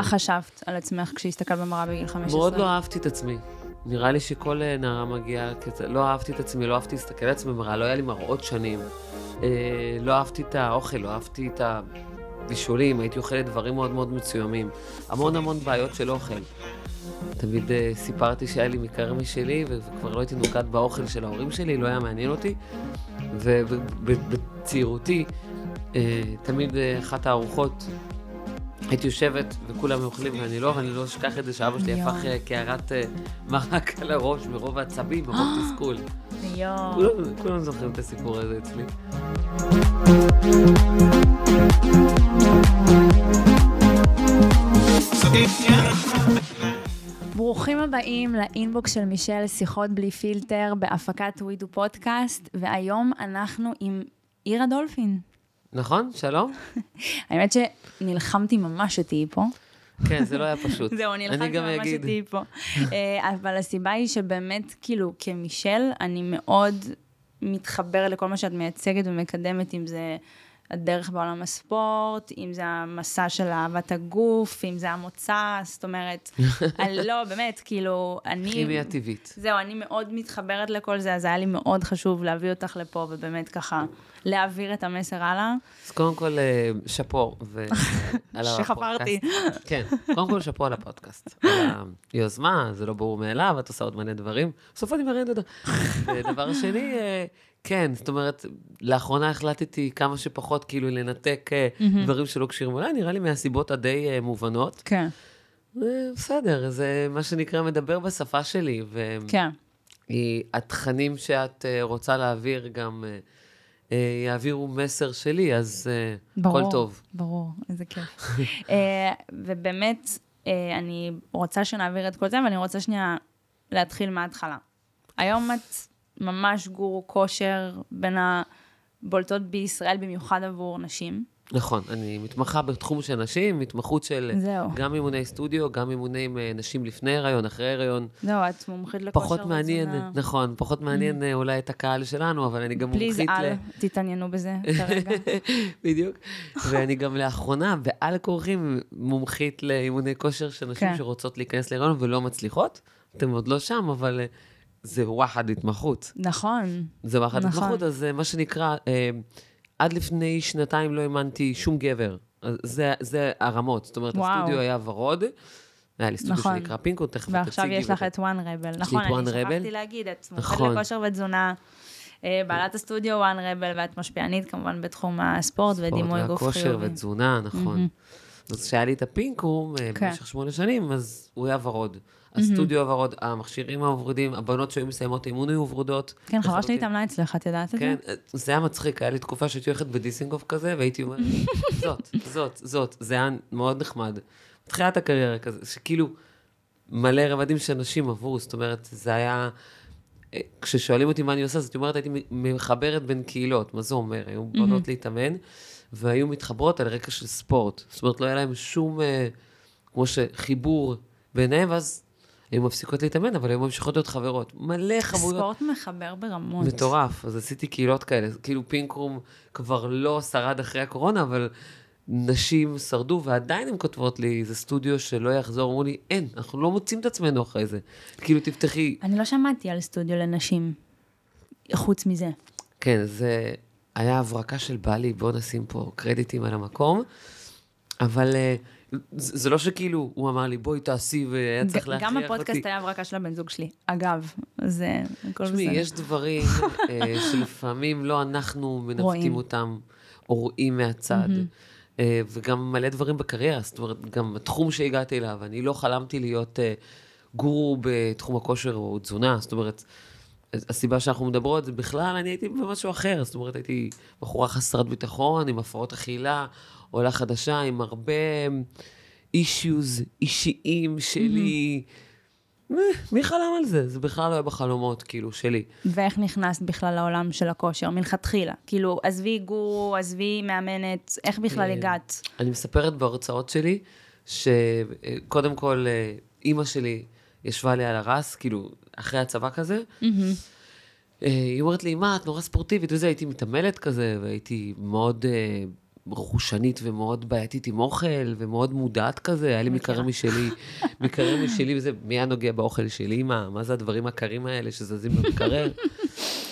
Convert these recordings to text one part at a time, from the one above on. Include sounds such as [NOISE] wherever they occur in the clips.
מה חשבת על עצמך כשהסתכלת במראה בגיל 15? מאוד לא אהבתי את עצמי. נראה לי שכל אה, נערה מגיעה לא אהבתי את עצמי, לא אהבתי להסתכל על עצמי במראה, לא היה לי מראות שנים. אה, לא אהבתי את האוכל, לא אהבתי את הבישולים, הייתי אוכלת דברים מאוד מאוד מסוימים. המון המון בעיות של אוכל. תמיד אה, סיפרתי שהיה לי מקרר משלי, וכבר לא הייתי נוגעת באוכל של ההורים שלי, לא היה מעניין אותי. ובצעירותי, תמיד אחת הארוחות הייתי יושבת וכולם אוכלים ואני לא, ואני לא אשכח את זה שאבא שלי הפך אה, קערת אה, מרק על הראש מרוב העצבים, מרוב תסכול. יואו. כולם- זוכרים את הסיפור הזה אצלי. ברוכים הבאים לאינבוקס של מישל, שיחות בלי פילטר, בהפקת ווידו פודקאסט, והיום אנחנו עם עירה דולפין. נכון? שלום? [LAUGHS] האמת שנלחמתי ממש שתהיי פה. כן, זה לא היה פשוט. [LAUGHS] זהו, אני נלחמתי ממש. שתהיי פה. [LAUGHS] אה, אבל הסיבה היא שבאמת, כאילו, כמישל, אני מאוד מתחברת לכל מה שאת מייצגת ומקדמת, אם זה הדרך בעולם הספורט, אם זה המסע של אהבת הגוף, אם זה המוצא, זאת אומרת, [LAUGHS] אני- לא, באמת, כאילו, אני... כימיה טבעית. זהו, אני מאוד מתחברת לכל זה, אז היה לי מאוד חשוב להביא אותך לפה, ובאמת ככה, להעביר את המסר הלאה. אז קודם כל, אה, שאפו. ו- על [LAUGHS] הפודקאסט. שחפרתי. כן, קודם כל שאפו על הפודקאסט. על היוזמה, זה לא ברור מאליו, את עושה עוד מלא דברים. אני מראיינת אותה. [LAUGHS] ודבר שני, אה, כן, זאת אומרת, לאחרונה החלטתי כמה שפחות כאילו לנתק אה, דברים שלא קשירים אולי, נראה לי מהסיבות הדי אה, מובנות. כן, אה, בסדר, זה מה שנקרא מדבר בשפה שלי, כן. והתכנים שאת אה, רוצה להעביר גם יעבירו מסר שלי, אז ברור, הכל טוב. ברור, איזה כיף. [LAUGHS] ובאמת, אני רוצה שנעביר את כל זה, ואני רוצה שנייה להתחיל מההתחלה. היום את ממש גורו כושר בין הבולטות בישראל, במיוחד עבור נשים. נכון, אני מתמחה בתחום של נשים, התמחות של זהו. גם אימוני סטודיו, גם אימוני עם אה, נשים לפני הריון, אחרי הריון. זהו, את מומחית לכושר פחות מעניין, ותזונה. נכון, פחות מעניין אה, אולי את הקהל שלנו, אבל אני גם פליז, מומחית אל ל... תתעניינו בזה כרגע. [LAUGHS] בדיוק. ואני גם לאחרונה, בעל כורחים, מומחית לאימוני כושר של נשים כן. שרוצות להיכנס להיריון ולא מצליחות. אתם עוד לא שם, אבל אה, זה וואחד התמחות. נכון, זה וואחד נכון. התמחות, אז אה, מה שנקרא, אה, עד לפני שנתיים לא האמנתי שום גבר. זה, זה הרמות, זאת אומרת, וואו. הסטודיו היה ורוד, היה לי סטודיו נכון. שנקרא פינקו, תכף את ועכשיו תציגי. יש לך את One Rebel. נכון, אני שכחתי. להגיד, את מומחית נכון. לכושר ותזונה, אה, בעלת הסטודיו One Rebel, ואת משפיענית כמובן בתחום הספורט ודימוי גוף והכושר חיובי. ותזונה, נכון. אז כשהיה לי את הפינקו אה, כן. במשך שמונה שנים, אז הוא היה ורוד. הסטודיו היה ורוד, המכשירים הורודים, הבנות שהיו מסיימות אימון היו ורודות. כן, חברה שלי. התאמנה אצלך, את יודעת את זה? כן, זה היה מצחיק, היה לי תקופה שהייתי הולכת בדיזינגוף כזה, והייתי אומרת, [LAUGHS] זאת, זאת, זאת, זה היה מאוד נחמד. בתחילת הקריירה כזה, שכאילו מלא רבדים שאנשים עברו, זאת אומרת, זה היה... אה, כששואלים אותי מה אני עושה, זאת אומרת, הייתי מחברת בין קהילות, מה זה אומר? היו בנות להתאמן, והיו מתחברות על רקע של ספורט. זאת אומרת, לא היה להם שום, אה, כמו שחיבור ביניהם, ואז היו מפסיקות להתאמן, אבל היו ממשיכות להיות חברות. מלא חבויות. ספורט מחבר ברמות. מטורף, אז עשיתי קהילות כאלה, כאילו פינקרום כבר לא שרד אחרי הקורונה, אבל נשים שרדו, ועדיין הן כותבות לי, זה סטודיו שלא יחזור, אמרו לי, אין, אנחנו לא מוצאים את עצמנו אחרי זה. כאילו, תפתחי. אני לא שמעתי על סטודיו לנשים, חוץ מזה. כן, זה היה הברקה של בעלי, בואו נשים פה קרדיטים על המקום, אבל אה, זה לא שכאילו, הוא אמר לי, בואי תעשי, והיה צריך להכריח גם אותי. הפודקאסט היה הברקה של הבן זוג שלי. אגב, זה הכל בסדר. תשמעי, יש דברים אה, שלפעמים לא אנחנו. מנווטים אותם, או רואים מהצד. אה, וגם מלא דברים בקריירה, זאת אומרת, גם התחום שהגעתי אליו, אני לא חלמתי להיות אה, גורו בתחום הכושר או תזונה, זאת אומרת, הסיבה שאנחנו מדברות זה בכלל, אני הייתי במשהו אחר, זאת אומרת, הייתי בחורה חסרת ביטחון, עם הפרעות אכילה, עולה חדשה, עם הרבה אישיוז אישיים שלי. אה, מי חלם על זה? זה בכלל לא היה בחלומות, כאילו, שלי. ואיך נכנסת בכלל לעולם של הכושר, מלכתחילה? כאילו, עזבי גורו, עזבי מאמנת, איך בכלל אה, הגעת? אני מספרת בהרצאות שלי, שקודם כל, אה, אימא שלי ישבה לי על הרס, כאילו, אחרי הצבא כזה. אה, היא אומרת לי, מה, את נורא ספורטיבית וזה, הייתי מתעמלת כזה, והייתי מאוד רכושנית ומאוד בעייתית עם אוכל, ומאוד מודעת כזה, היה לי מקרר משלי, מקרר משלי, וזה, מי היה נוגע באוכל של אימא? מה זה הדברים הקרים האלה שזזים במקרר?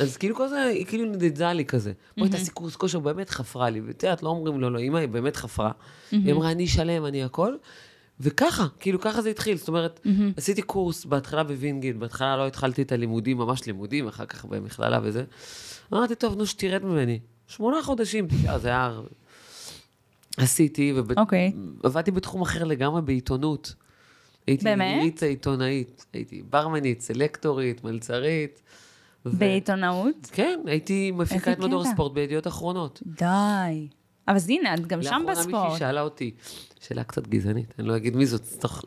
אז כאילו כל זה, היא כאילו נדדה לי כזה. בואי תעשי קורס כושר, באמת חפרה לי. ואת יודעת, לא אומרים לא, לא, אימא היא באמת חפרה. היא אמרה, אני אשלם, אני הכל. וככה, כאילו ככה זה התחיל. זאת אומרת, עשיתי קורס בהתחלה בווינגיט, בהתחלה לא התחלתי את הלימודים, ממש לימודים, אחר כך במכללה וזה. אמרתי, טוב, נו, שתרד ממני. שמונה חודשים, זה היה... עשיתי, אוקיי. ועבדתי בתחום אחר לגמרי, בעיתונות. הייתי באמת? ניצה עיתונאית, הייתי ברמנית, סלקטורית, מלצרית. ו- בעיתונאות? כן, הייתי מפיקה את מדור. הספורט בידיעות אחרונות. די. אבל אז הנה, את גם שם לאחרונה מישהי בספורט. שאלה אותי, שאלה קצת גזענית, אני לא אגיד מי זאת, תוך-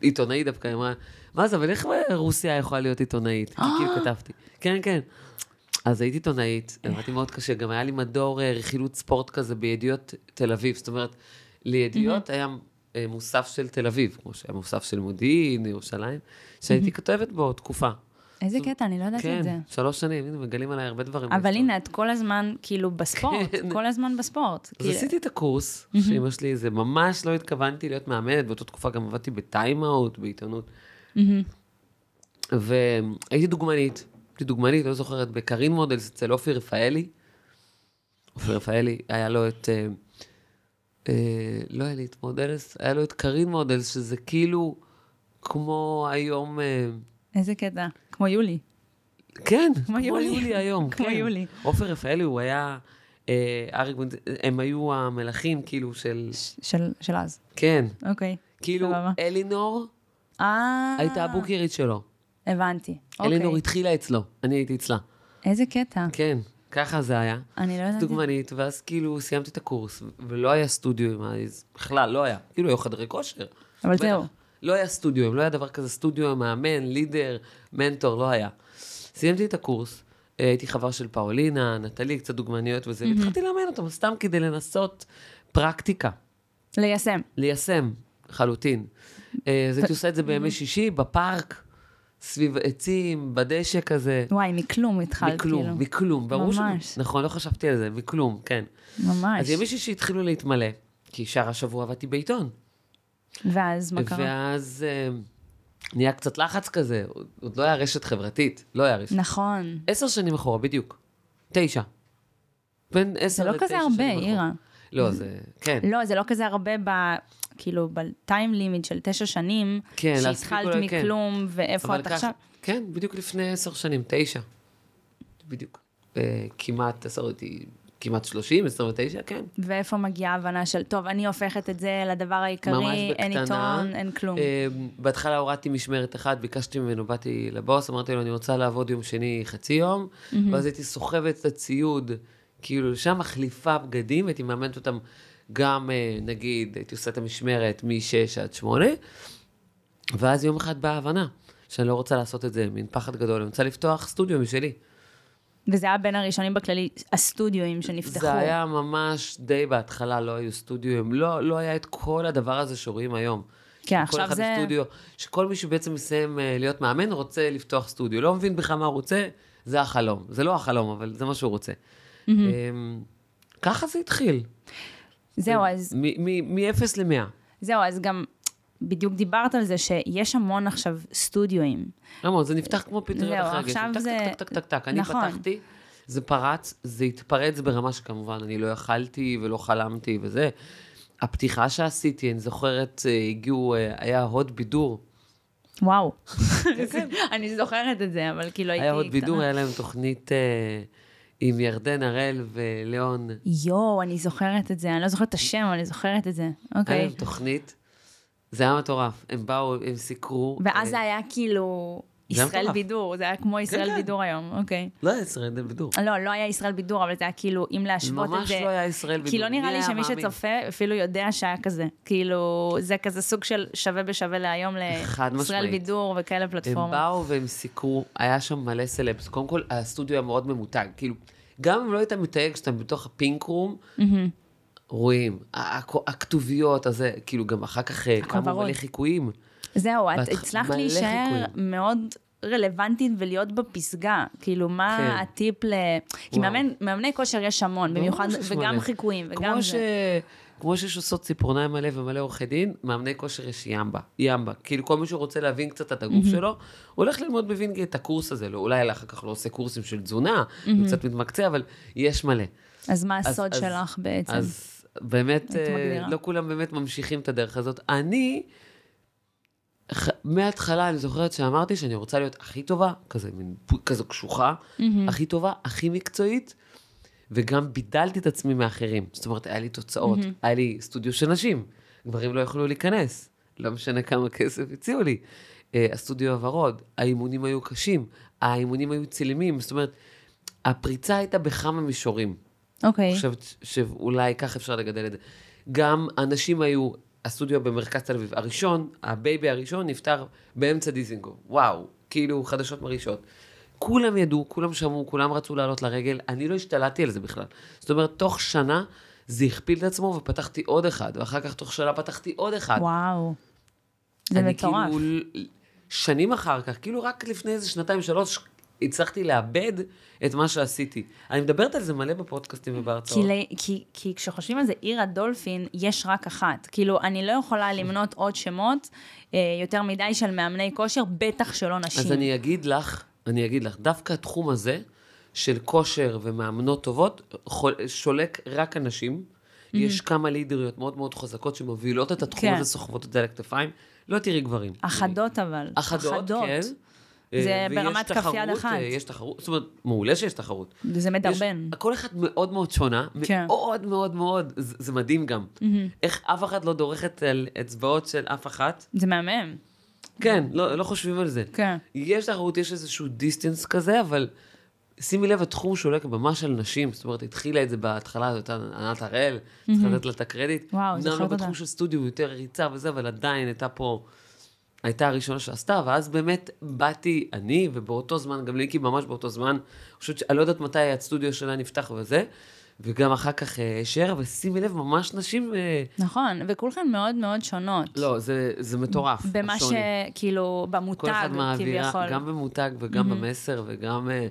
עיתונאית דווקא, אמרה, מה זה, אבל איך רוסיה יכולה להיות עיתונאית? כי כאילו כתבתי. כן, כן. אז הייתי עיתונאית, עבדתי מאוד קשה, גם היה לי מדור אה, רכילות ספורט כזה בידיעות תל אביב, זאת אומרת, לידיעות היה אה, מוסף של תל אביב, כמו שהיה מוסף של מודיעין, ירושלים, שהייתי כותבת בו תקופה. איזה קטע, אני לא ידעתי את זה. כן, שלוש שנים, הנה, מגלים עליי הרבה דברים. אבל. הנה, את כל הזמן כאילו בספורט, כן. כל הזמן בספורט. אז כאילו- עשיתי את הקורס, שאמא שלי, זה ממש לא התכוונתי להיות מאמנת, באותה תקופה גם עבדתי בטיים-אאוט, בעיתונות. והייתי דוגמנית, הייתי דוגמנית, לא זוכרת, בקרין מודלס אצל אופי רפאלי. אופי רפאלי, היה לו את... אה, אה, לא היה לי את מודלס, היה לו את קרין מודלס, שזה כאילו כמו היום... אה, איזה קטע. כמו יולי. כן, כמו כמו יולי. יולי היום, [LAUGHS] כמו כן. יולי. עופר רפאלי, הוא היה... אה, אריק בן... הם היו המלכים, כאילו, של... ש- של של אז. כן. אוקיי. כאילו, סבבה. אלינור אה... הייתה הבוקרית שלו. הבנתי. אלינור אוקיי. התחילה אצלו, אני הייתי אצלה. איזה קטע. כן, ככה זה היה. אני לא ידעתי. דוגמנית, ואז כאילו סיימתי את הקורס, ולא היה סטודיו עם אז בכלל, לא היה. כאילו, היו חדרי כושר. אבל. זהו. לא היה סטודיו, לא היה דבר כזה סטודיו, מאמן, לידר, מנטור, לא היה. סיימתי את הקורס, אה, הייתי חבר של פאולינה, נטלי, קצת דוגמניות וזה, והתחלתי לאמן אותם, סתם כדי לנסות פרקטיקה, ליישם. ליישם, לחלוטין. אה, אז הייתי עושה את זה בימי שישי, בפארק, סביב עצים, בדשא כזה. וואי, מכלום התחלת, מכלום, כאילו. מכלום, ברור ממש. ש... נכון, לא חשבתי על זה, מכלום, כן. ממש. אז ימי שישי התחילו להתמלא, כי שאר השבוע עבדתי בעיתון. ואז מה קרה? ואז אה, נהיה קצת לחץ כזה, עוד- לא היה רשת חברתית, לא היה רשת. נכון. עשר שנים אחורה, בדיוק. תשע. בין עשר זה לא לתשע כזה הרבה, שנים אחורה. אירה. לא, זה, כן. לא, זה לא כזה הרבה ב... כאילו, בטיים לימיט של תשע שנים, כן, שהתחלת אולי, כן. מכלום, ואיפה אבל את ככה- עכשיו? כן, בדיוק לפני עשר שנים, תשע. בדיוק. אה, כמעט, עשר כמעט שלושים, עשר ותשע, כן. ואיפה מגיעה ההבנה של, טוב, אני הופכת את זה לדבר העיקרי, אין. עיתון, אין כלום. אה, בהתחלה הורדתי משמרת אחת, ביקשתי ממנו, באתי לבוס, אמרתי לו, אני רוצה לעבוד יום שני חצי יום, ואז הייתי סוחבת את הציוד, כאילו, לשם מחליפה בגדים, הייתי מאמנת אותם גם, אה, נגיד, הייתי עושה את המשמרת מ-6 עד 8, ואז יום אחד באה ההבנה, שאני לא רוצה לעשות את זה, מין פחד גדול, אני רוצה לפתוח סטודיו משלי. וזה היה בין הראשונים בכללי, הסטודיואים שנפתחו. זה היה ממש די בהתחלה, לא היו סטודיו, לא, לא היה את כל הדבר הזה שרואים היום. כן, כל עכשיו אחד זה- בסטודיו, שכל מי שבעצם מסיים אה, להיות מאמן רוצה לפתוח סטודיו. לא מבין בכלל מה הוא רוצה, זה החלום. זה לא החלום, אבל זה מה שהוא רוצה. אמ, ככה זה התחיל. זהו, אז מ-0 ל-100. זהו, אז גם בדיוק דיברת על זה שיש המון עכשיו סטודיואים. המון, זה נפתח כמו פטריות זהו, אחרי הגשם. עכשיו טק, זה- טק, טק, טק, טק. אני נכון. פתחתי, זה פרץ, זה התפרץ ברמה שכמובן אני לא יכלתי ולא חלמתי וזה. הפתיחה שעשיתי, אני זוכרת, אה, הגיעו, אה, היה הוד בידור. וואו. [LAUGHS] אני זוכרת את זה, אבל כאילו הייתי היה. עוד בידור, היה להם תוכנית אה, עם ירדן הראל וליאון. יואו, אני זוכרת את זה, אני לא זוכרת את השם, אבל אני זוכרת את זה. היה אוקיי. להם תוכנית, זה היה מטורף. הם באו, הם סיקרו. ואז אה, זה היה כאילו היה ישראל מטורף. בידור, זה היה כמו ישראל כן. בידור היום, אוקיי. לא היה ישראל בידור. לא, לא היה ישראל בידור, אבל זה היה כאילו, אם להשוות את ממש זה... לא היה ישראל כי בידור. לא נראה לי שמי מאמין? שצופה אפילו יודע שהיה כזה. כאילו, זה כזה סוג של שווה בשווה להיום לישראל. בידור וכאלה הם פלטפורמות. באו והם סיקרו, היה שם מלא סלבס. קודם כל, הסטודיו היה מאוד ממותג. כאילו, גם אם לא היית מתייג כשאתה בתוך הפינק רום, רואים, הכתוביות, הזה, כאילו, גם אחר כך אה, קמו הכוורות. מלא חיקויים. זהו, את הצלחת להישאר חיקויים. מאוד רלוונטית ולהיות בפסגה. כאילו, מה כן. הטיפ ל... כי. מאמן, מאמני כושר יש המון, במיוחד, וגם מלא. חיקויים, וגם זה. ש... כמו שיש עושות ציפורניים מלא ומלא עורכי דין, מאמני כושר יש ימבה, ימבה. כאילו כל מי שרוצה להבין קצת את הגוף שלו, הוא הולך ללמוד בווינגייט את הקורס הזה. לא, אולי אחר כך לא עושה קורסים של תזונה, הוא קצת מתמקצע, אבל יש מלא. אז מה אז- הסוד אז- שלך בעצם? אז באמת, אה. לא כולם באמת ממשיכים את הדרך הזאת. אני, מההתחלה אני זוכרת שאמרתי שאני רוצה להיות הכי טובה, כזה מין כזו קשוחה, הכי טובה, הכי מקצועית, וגם בידלתי את עצמי מאחרים. זאת אומרת, היה לי תוצאות, היה לי סטודיו של נשים, גברים לא יכלו להיכנס, לא משנה כמה כסף הציעו לי. אה, הסטודיו הוורוד, האימונים היו קשים, האימונים היו צילמים, זאת אומרת, הפריצה הייתה בכמה מישורים. אוקיי. אני חושבת שאולי כך אפשר לגדל את זה. גם אנשים היו, הסטודיו במרכז תל אביב, הראשון, הבייבי הראשון נפטר באמצע דיזינגוף. וואו, כאילו חדשות מרעישות. כולם ידעו, כולם שמעו, כולם רצו לעלות לרגל, אני לא השתלטתי על זה בכלל. זאת אומרת, תוך שנה זה הכפיל את עצמו ופתחתי עוד אחד, ואחר כך תוך שנה פתחתי עוד אחד. וואו. זה אני מטורף. כאילו, שנים אחר כך, כאילו רק לפני איזה שנתיים, שלוש, הצלחתי לאבד את מה שעשיתי. אני מדברת על זה מלא בפודקאסטים ובהרצאות. כי, כי, כי כשחושבים על זה, עיר הדולפין, יש רק אחת. כאילו, אני לא יכולה למנות עוד שמות אה, יותר מדי של מאמני כושר, בטח שלא נשים. אז אני אגיד לך, אני אגיד לך, דווקא התחום הזה של כושר ומאמנות טובות, שולק רק אנשים. יש כמה לידריות מאוד מאוד חזקות שמובילות את התחום כן. הזה, סוחבות את זה על הכתפיים. לא תראי גברים. אחדות אבל. אחדות, כן. זה אה, ויש ברמת כף יד אחת. אה, יש תחרות, זאת אומרת, מעולה שיש תחרות. זה מדרבן. יש, כל אחד מאוד מאוד שונה, כן. מאוד מאוד מאוד, זה, זה מדהים גם. איך אף אחת לא דורכת על אצבעות של אף אחת. זה מהמם. כן, לא, לא חושבים על זה. כן. יש תחרות, יש איזשהו דיסטנס כזה, אבל שימי לב, התחום שולק ממש על נשים. זאת אומרת, התחילה את זה בהתחלה, זאת הייתה ענת הראל, צריך לתת לה את הקרדיט. וואו, אומנם זוכרת לא אותה. בתחום של סטודיו, יותר ריצה וזה, אבל עדיין הייתה פה, הייתה הראשונה שעשתה, ואז באמת באתי אני, ובאותו זמן, גם ליקי ממש באותו זמן, אני חושבת שאני לא יודעת מתי הסטודיו שלה נפתח וזה, וגם אחר כך אה, שר, ושימי לב, ממש נשים... אה, נכון, וכולכן מאוד מאוד שונות. לא, זה, זה מטורף, במה השוני. שכאילו, במותג, כל אחד מעבירה, כביכול. גם במותג וגם mm-hmm. במסר וגם uh,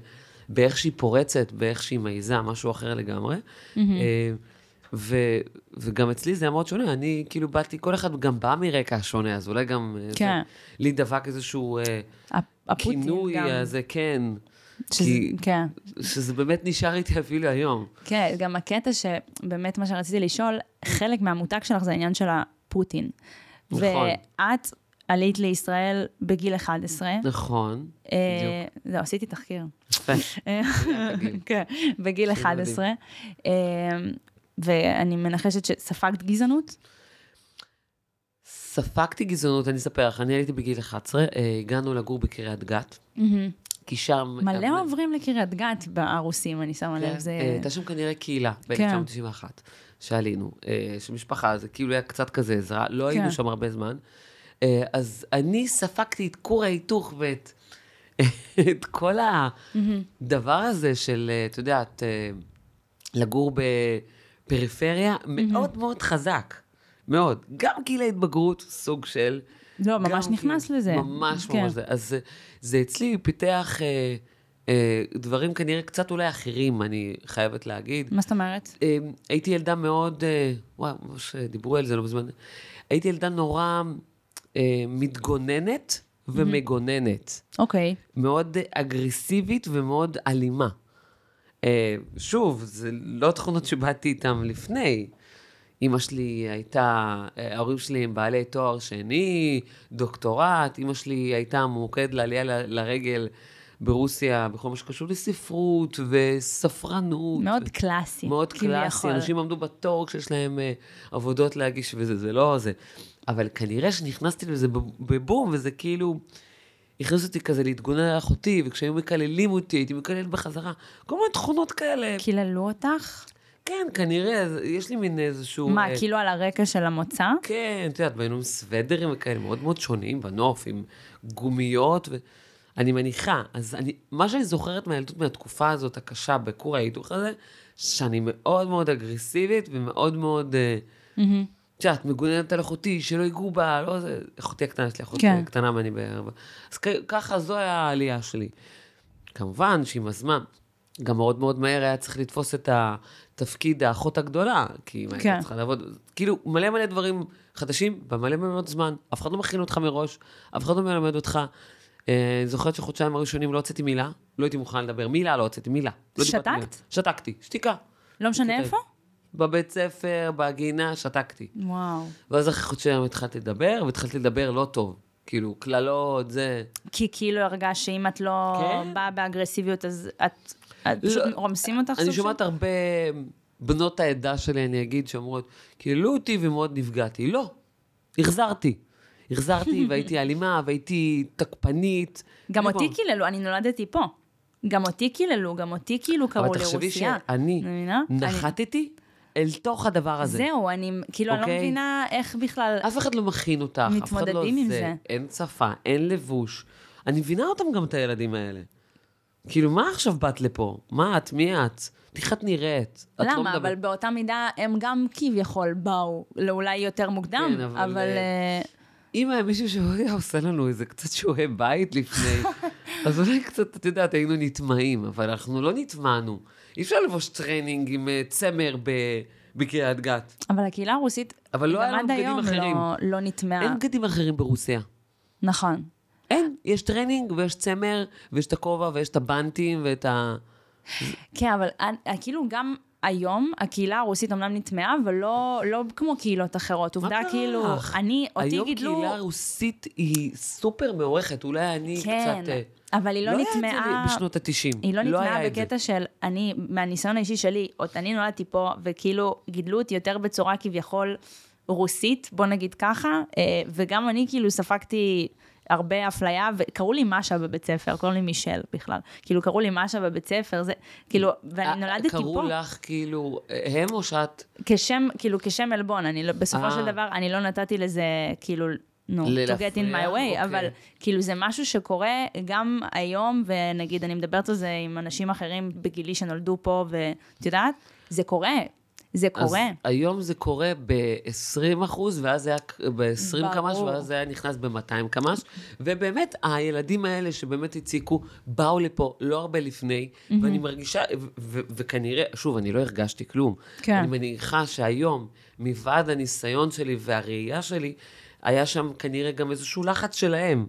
באיך שהיא פורצת, באיך שהיא מעיזה, משהו אחר לגמרי. Mm-hmm. ו, וגם אצלי זה היה מאוד שונה, אני כאילו באתי, כל אחד גם בא מרקע שונה, אז אולי גם... אה, כן. זה, לי דבק איזשהו הפוטין כינוי גם. הזה, כן. שזה, כי, כן. שזה באמת נשאר איתי אפילו היום. כן, גם הקטע שבאמת מה שרציתי לשאול, חלק מהמותג שלך זה העניין של הפוטין. נכון. ואת עלית לישראל בגיל 11. נכון, אה, בדיוק. זהו, עשיתי תחקיר. יפה. אה. כן, בגיל מדהים. 11. ואני מנחשת שספגת גזענות? ספגתי גזענות, אני אספר לך, אני הייתי בגיל 11, אה, הגענו לגור בקריית גת, כי שם... מלא עוברים לקריית גת הרוסים, אני שמה לב. זה... אה, הייתה שם כנראה קהילה כן. ב-1991, שעלינו, אה, של משפחה, זה כאילו היה קצת כזה עזרה, לא היינו כן. שם הרבה זמן. אז אני ספגתי את כור ההיתוך ואת [LAUGHS] את כל הדבר הזה של, את יודעת, לגור בפריפריה, מאוד מאוד חזק. מאוד. גם גיל ההתבגרות, סוג של... לא, ממש גם נכנס כאילו- לזה. ממש כן. ממש זה. אז זה- זה אצלי פיתח אה, אה, דברים כנראה קצת אולי אחרים, אני חייבת להגיד. מה זאת אומרת? אה, הייתי ילדה מאוד, אה, וואו, ממש אה, דיברו על זה לא מזמן. הייתי ילדה נורא אה, מתגוננת ומגוננת. אוקיי. מאוד אה, אגרסיבית ומאוד אלימה. אה, שוב, זה לא תכונות שבאתי איתן לפני. אימא שלי הייתה, אה, ההורים שלי הם בעלי תואר שני, דוקטורט, אימא שלי הייתה ממוקד לעלייה ל- לרגל ברוסיה בכל מה שקשור לספרות וספרנות. מאוד קלאסי. מאוד קלאסי. אנשים עמדו בתור כשיש להם אה, עבודות להגיש וזה, זה לא זה. אבל כנראה שנכנסתי לזה בב- בבום, וזה כאילו, הכניס אותי כזה להתגונן על אחותי, וכשהיו מקללים אותי, הייתי מקלל בחזרה. כל מיני תכונות כאלה. קיללו אותך? כן, כנראה, יש לי מין איזשהו... מה, אה, כאילו על הרקע של המוצא? כן, את יודעת, והיינו עם סוודרים וכאלה מאוד מאוד שונים בנוף, עם גומיות, ואני מניחה, אז אני, מה שאני זוכרת מהילדות מהתקופה הזאת הקשה בכור ההיתוך הזה, שאני מאוד מאוד אגרסיבית ומאוד מאוד, אה, את יודעת, מגוננת על אחותי, שלא ייגעו בה, לא זה, אחותי הקטנה, יש לי אחות כן. קטנה ואני בארבע. אז ככה, זו היה העלייה שלי. כמובן שעם הזמן, גם מאוד מאוד מהר היה צריך לתפוס את התפקיד האחות הגדולה, כי אם כן. הייתה צריכה לעבוד, כאילו, מלא מלא דברים חדשים, במלא מאוד זמן, אף אחד לא מכין אותך מראש, אף אחד לא מלמד אותך. אה, אני זוכרת שחודשיים הראשונים לא הוצאתי מילה, לא הייתי מוכן לדבר, מילה לא הוצאתי, מילה. לא שתקת? מילה. שתקתי, שתיקה. לא משנה. איפה? בבית ספר, בגינה, שתקתי. וואו. ואז אחרי חודשיים התחלתי לדבר, והתחלתי לדבר לא טוב. כאילו, קללות, זה... כי כאילו הרגשת שאם את לא כן. באה באגרסיביות, אז את, את פשוט לא, רומסים אותך אני שומעת הרבה בנות העדה שלי, אני אגיד, שאומרות, קיללו אותי ומאוד נפגעתי. לא, החזרתי. החזרתי [LAUGHS] והייתי אלימה והייתי תקפנית. גם אותי קיללו, אני נולדתי פה. גם אותי קיללו, גם אותי כאילו קראו אבל לי תחשבי רוסיה. שאני נחתתי אל תוך הדבר הזה. זהו, אני כאילו, אני לא אוקיי? מבינה איך בכלל... אף אחד לא מכין אותך, אף אחד לא עם זה. אין שפה, אין לבוש. אני מבינה אותם גם, את הילדים האלה. כאילו, מה עכשיו באת לפה? מה את? מי את? איך את נראית? את לא למה? מדברת- אבל באותה מידה הם גם כביכול באו, אולי יותר מוקדם, כן, אבל, אבל... אה, אה, אם היה מישהו שהיה עושה לנו איזה קצת שיעורי בית לפני, [LAUGHS] אז אולי קצת, את יודעת, היינו נטמעים, אבל אנחנו לא נטמענו. אי אפשר ללבוש טרנינג עם אה, צמר ב- בקריית גת. אבל הקהילה הרוסית, אבל לא היה לנו בגדים אחרים. לא- לא נטמעה. אין בגדים אחרים ברוסיה. נכון. אין, יש טרנינג ויש צמר, ויש את הכובע ויש את הבנטים ואת ה... כן, אבל כאילו גם היום הקהילה הרוסית אמנם נטמעה, אבל לא, לא כמו קהילות אחרות. עובדה, כאילו? אני, אותי היום גידלו... קהילה רוסית היא סופר מעורכת, אולי אני כן, קצת... אה, אבל היא לא, לא היה את זה נטמעה... בשנות ה-90. היא לא נטמעה את זה. בקטע של, אני, מהניסיון האישי שלי, עוד אני נולדתי פה, וכאילו גידלו אותי יותר בצורה כביכול רוסית, בוא נגיד ככה, אה, וגם אני כאילו ספגתי הרבה אפליה, וקראו לי משה בבית ספר, קראו לי מישל בכלל, כאילו קראו לי משה בבית ספר, זה, כאילו, ואני אה, נולדתי קראו פה. לך כאילו, הם או שאת... כשם, כאילו, כשם עלבון, אני לא, בסופו אה. של דבר, אני לא נתתי לזה, כאילו, נו, ל- to get in my way, אוקיי. אבל כאילו זה משהו שקורה גם היום, ונגיד, אני מדברת על זה עם אנשים אחרים בגילי שנולדו פה, ואת יודעת, זה קורה, זה קורה. אז היום זה קורה ב-20 אחוז, ואז זה היה ב-20 קמ"ש. ואז זה היה נכנס ב-200 קמ"ש. ובאמת, הילדים האלה שבאמת הציקו, באו לפה לא הרבה לפני, ואני מרגישה, ו- ו- וכנראה, שוב, אני לא הרגשתי כלום. כן. אני מניחה שהיום, מלבד הניסיון שלי והראייה שלי, היה שם כנראה גם איזשהו לחץ שלהם.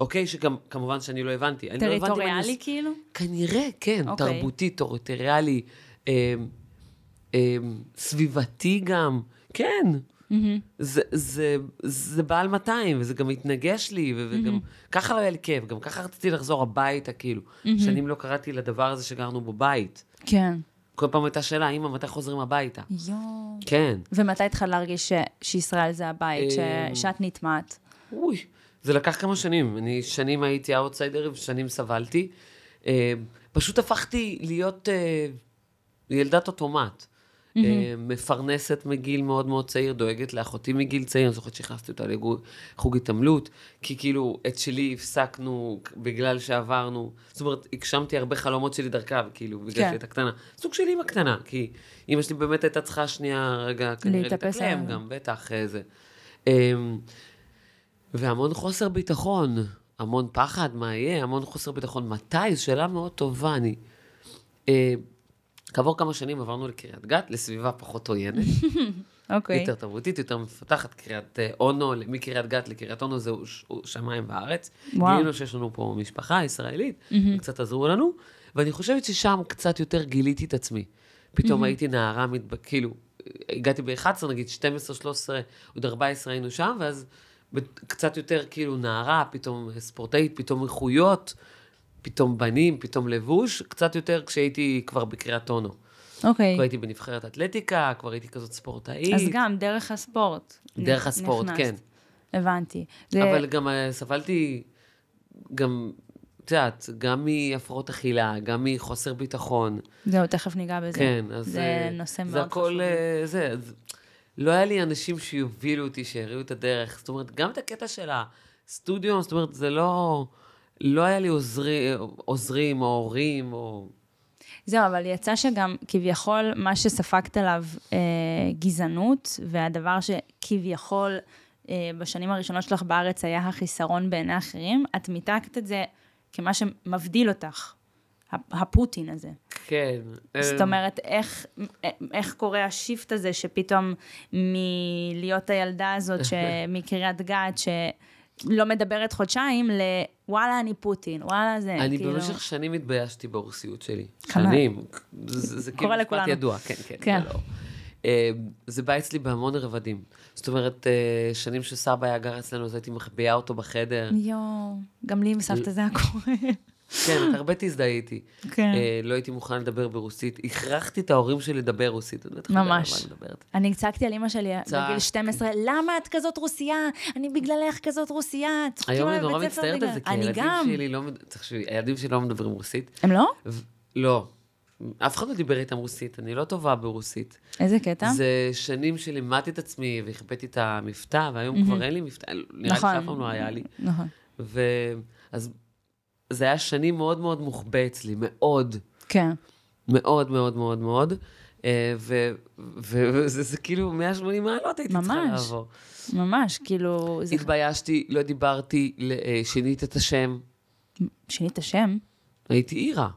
אוקיי? שגם, כמובן שאני לא הבנתי. אני לא הבנתי טריטוריאלי כאילו? כנראה, כן, אוקיי. תרבותי, טריטוריאלי, אה, אה, סביבתי גם, כן. זה, זה, זה בעל 200, וזה גם התנגש לי, וגם ככה לא היה לי כיף, גם ככה רציתי לחזור הביתה, כאילו. שנים לא קראתי לדבר הזה שגרנו בבית. כן. כל פעם הייתה שאלה, אמא, מתי חוזרים הביתה? יואו. כן. ומתי התחלת להרגיש ש- שישראל זה הבית, ש- אמ, שאת נטמעת? אוי, זה לקח כמה שנים. אני שנים הייתי אאוטסיידר ושנים סבלתי. אה, פשוט הפכתי להיות אה, ילדת אוטומט. אה, מפרנסת מגיל מאוד מאוד צעיר, דואגת לאחותי מגיל צעיר, אני זוכרת שהכנסתי אותה לחוג התעמלות, כי כאילו את שלי הפסקנו בגלל שעברנו, זאת אומרת, הגשמתי הרבה חלומות שלי דרכה, כאילו, בגלל כן. שהייתה קטנה. סוג של אימא קטנה, כי אימא שלי באמת הייתה צריכה שנייה רגע כנראה להתאקלם. גם, בטח, איזה. אמ, והמון חוסר ביטחון, המון פחד, מה יהיה, המון חוסר ביטחון. מתי? זו שאלה מאוד טובה. אני... כעבור כמה שנים עברנו לקריית גת, לסביבה פחות עוינת, [LAUGHS] אוקיי. יותר תרבותית, יותר מפתחת. קריית אה, אונו, מקריית גת לקריית אונו זהו שמיים וארץ. וואו. גילינו שיש לנו פה משפחה ישראלית, וקצת עזרו לנו, ואני חושבת ששם קצת יותר גיליתי את עצמי. פתאום הייתי נערה. כאילו, הגעתי ב-11, נגיד 12, 13, עוד 14 היינו שם, ואז קצת יותר כאילו נערה, פתאום ספורטאית, פתאום איכויות, פתאום בנים, פתאום לבוש, קצת יותר כשהייתי כבר בקריית אונו. אוקיי. כבר הייתי בנבחרת אתלטיקה, כבר הייתי כזאת ספורטאית. אז גם דרך הספורט. דרך הספורט, נכנסת. כן. הבנתי. זה- אבל גם אה, סבלתי, גם, את יודעת, גם מהפרעות אכילה, גם מחוסר ביטחון. זהו, תכף ניגע בזה. כן, אז... זה אה, נושא מאוד זה הכל, חשוב. אה, זה, אז לא היה לי אנשים שיובילו אותי, שיראו את הדרך. זאת אומרת, גם את הקטע של הסטודיו, זאת אומרת, זה לא... לא היה לי עוזרי, עוזרים או הורים, או... זהו, אבל יצא שגם כביכול מה שספגת עליו אה, גזענות, והדבר שכביכול אה, בשנים הראשונות שלך בארץ היה החיסרון בעיני אחרים, את מיתקת את זה כמה שמבדיל אותך, הפוטין הזה. כן. זאת אומרת, איך, איך קורה השיפט הזה שפתאום מלהיות הילדה הזאת [LAUGHS] מקריית גת, שלא מדברת חודשיים, לוואלה, אני פוטין, וואלה, זה אני כאילו... במשך שנים התביישתי ברוסיות שלי. שנים. זה, זה כאילו משפט ידוע, כן, כן. כן. זה, לא. אה, זה בא אצלי בהמון רבדים. זאת אומרת, אה, שנים שסבא היה גר אצלנו, אז הייתי מחביאה אותו בחדר. יואו, גם לי עם סבתא זה היה קורה. כן, את הרבה תזדהי איתי. כן. אה, לא הייתי מוכן לדבר ברוסית. הכרחתי את ההורים שלי לדבר רוסית. ממש. אני צעקתי על אימא שלי בגיל 12, למה את כזאת רוסייה? אני בגללך כזאת רוסייה. היום אני נורא מצטערת על זה, כי הילדים שלי לא... תחשבי, הילדים שלי לא מדברים רוסית. הם לא? לא. אף אחד לא דיבר איתם רוסית, אני לא טובה ברוסית. איזה קטע? זה שנים שלימדתי את עצמי והכבדתי את המבטא, והיום כבר אין לי מבטא, נראה לי נכון. שאף פעם לא היה לי. נכון. ואז זה היה שנים מאוד מאוד מוחבא אצלי, מאוד. כן. מאוד מאוד מאוד מאוד. אה, וזה כאילו 180 מעלות הייתי ממש, צריכה לעבור. ממש, כאילו... התביישתי, לא דיברתי, אה, שינית את השם. שינית את השם? הייתי עירה.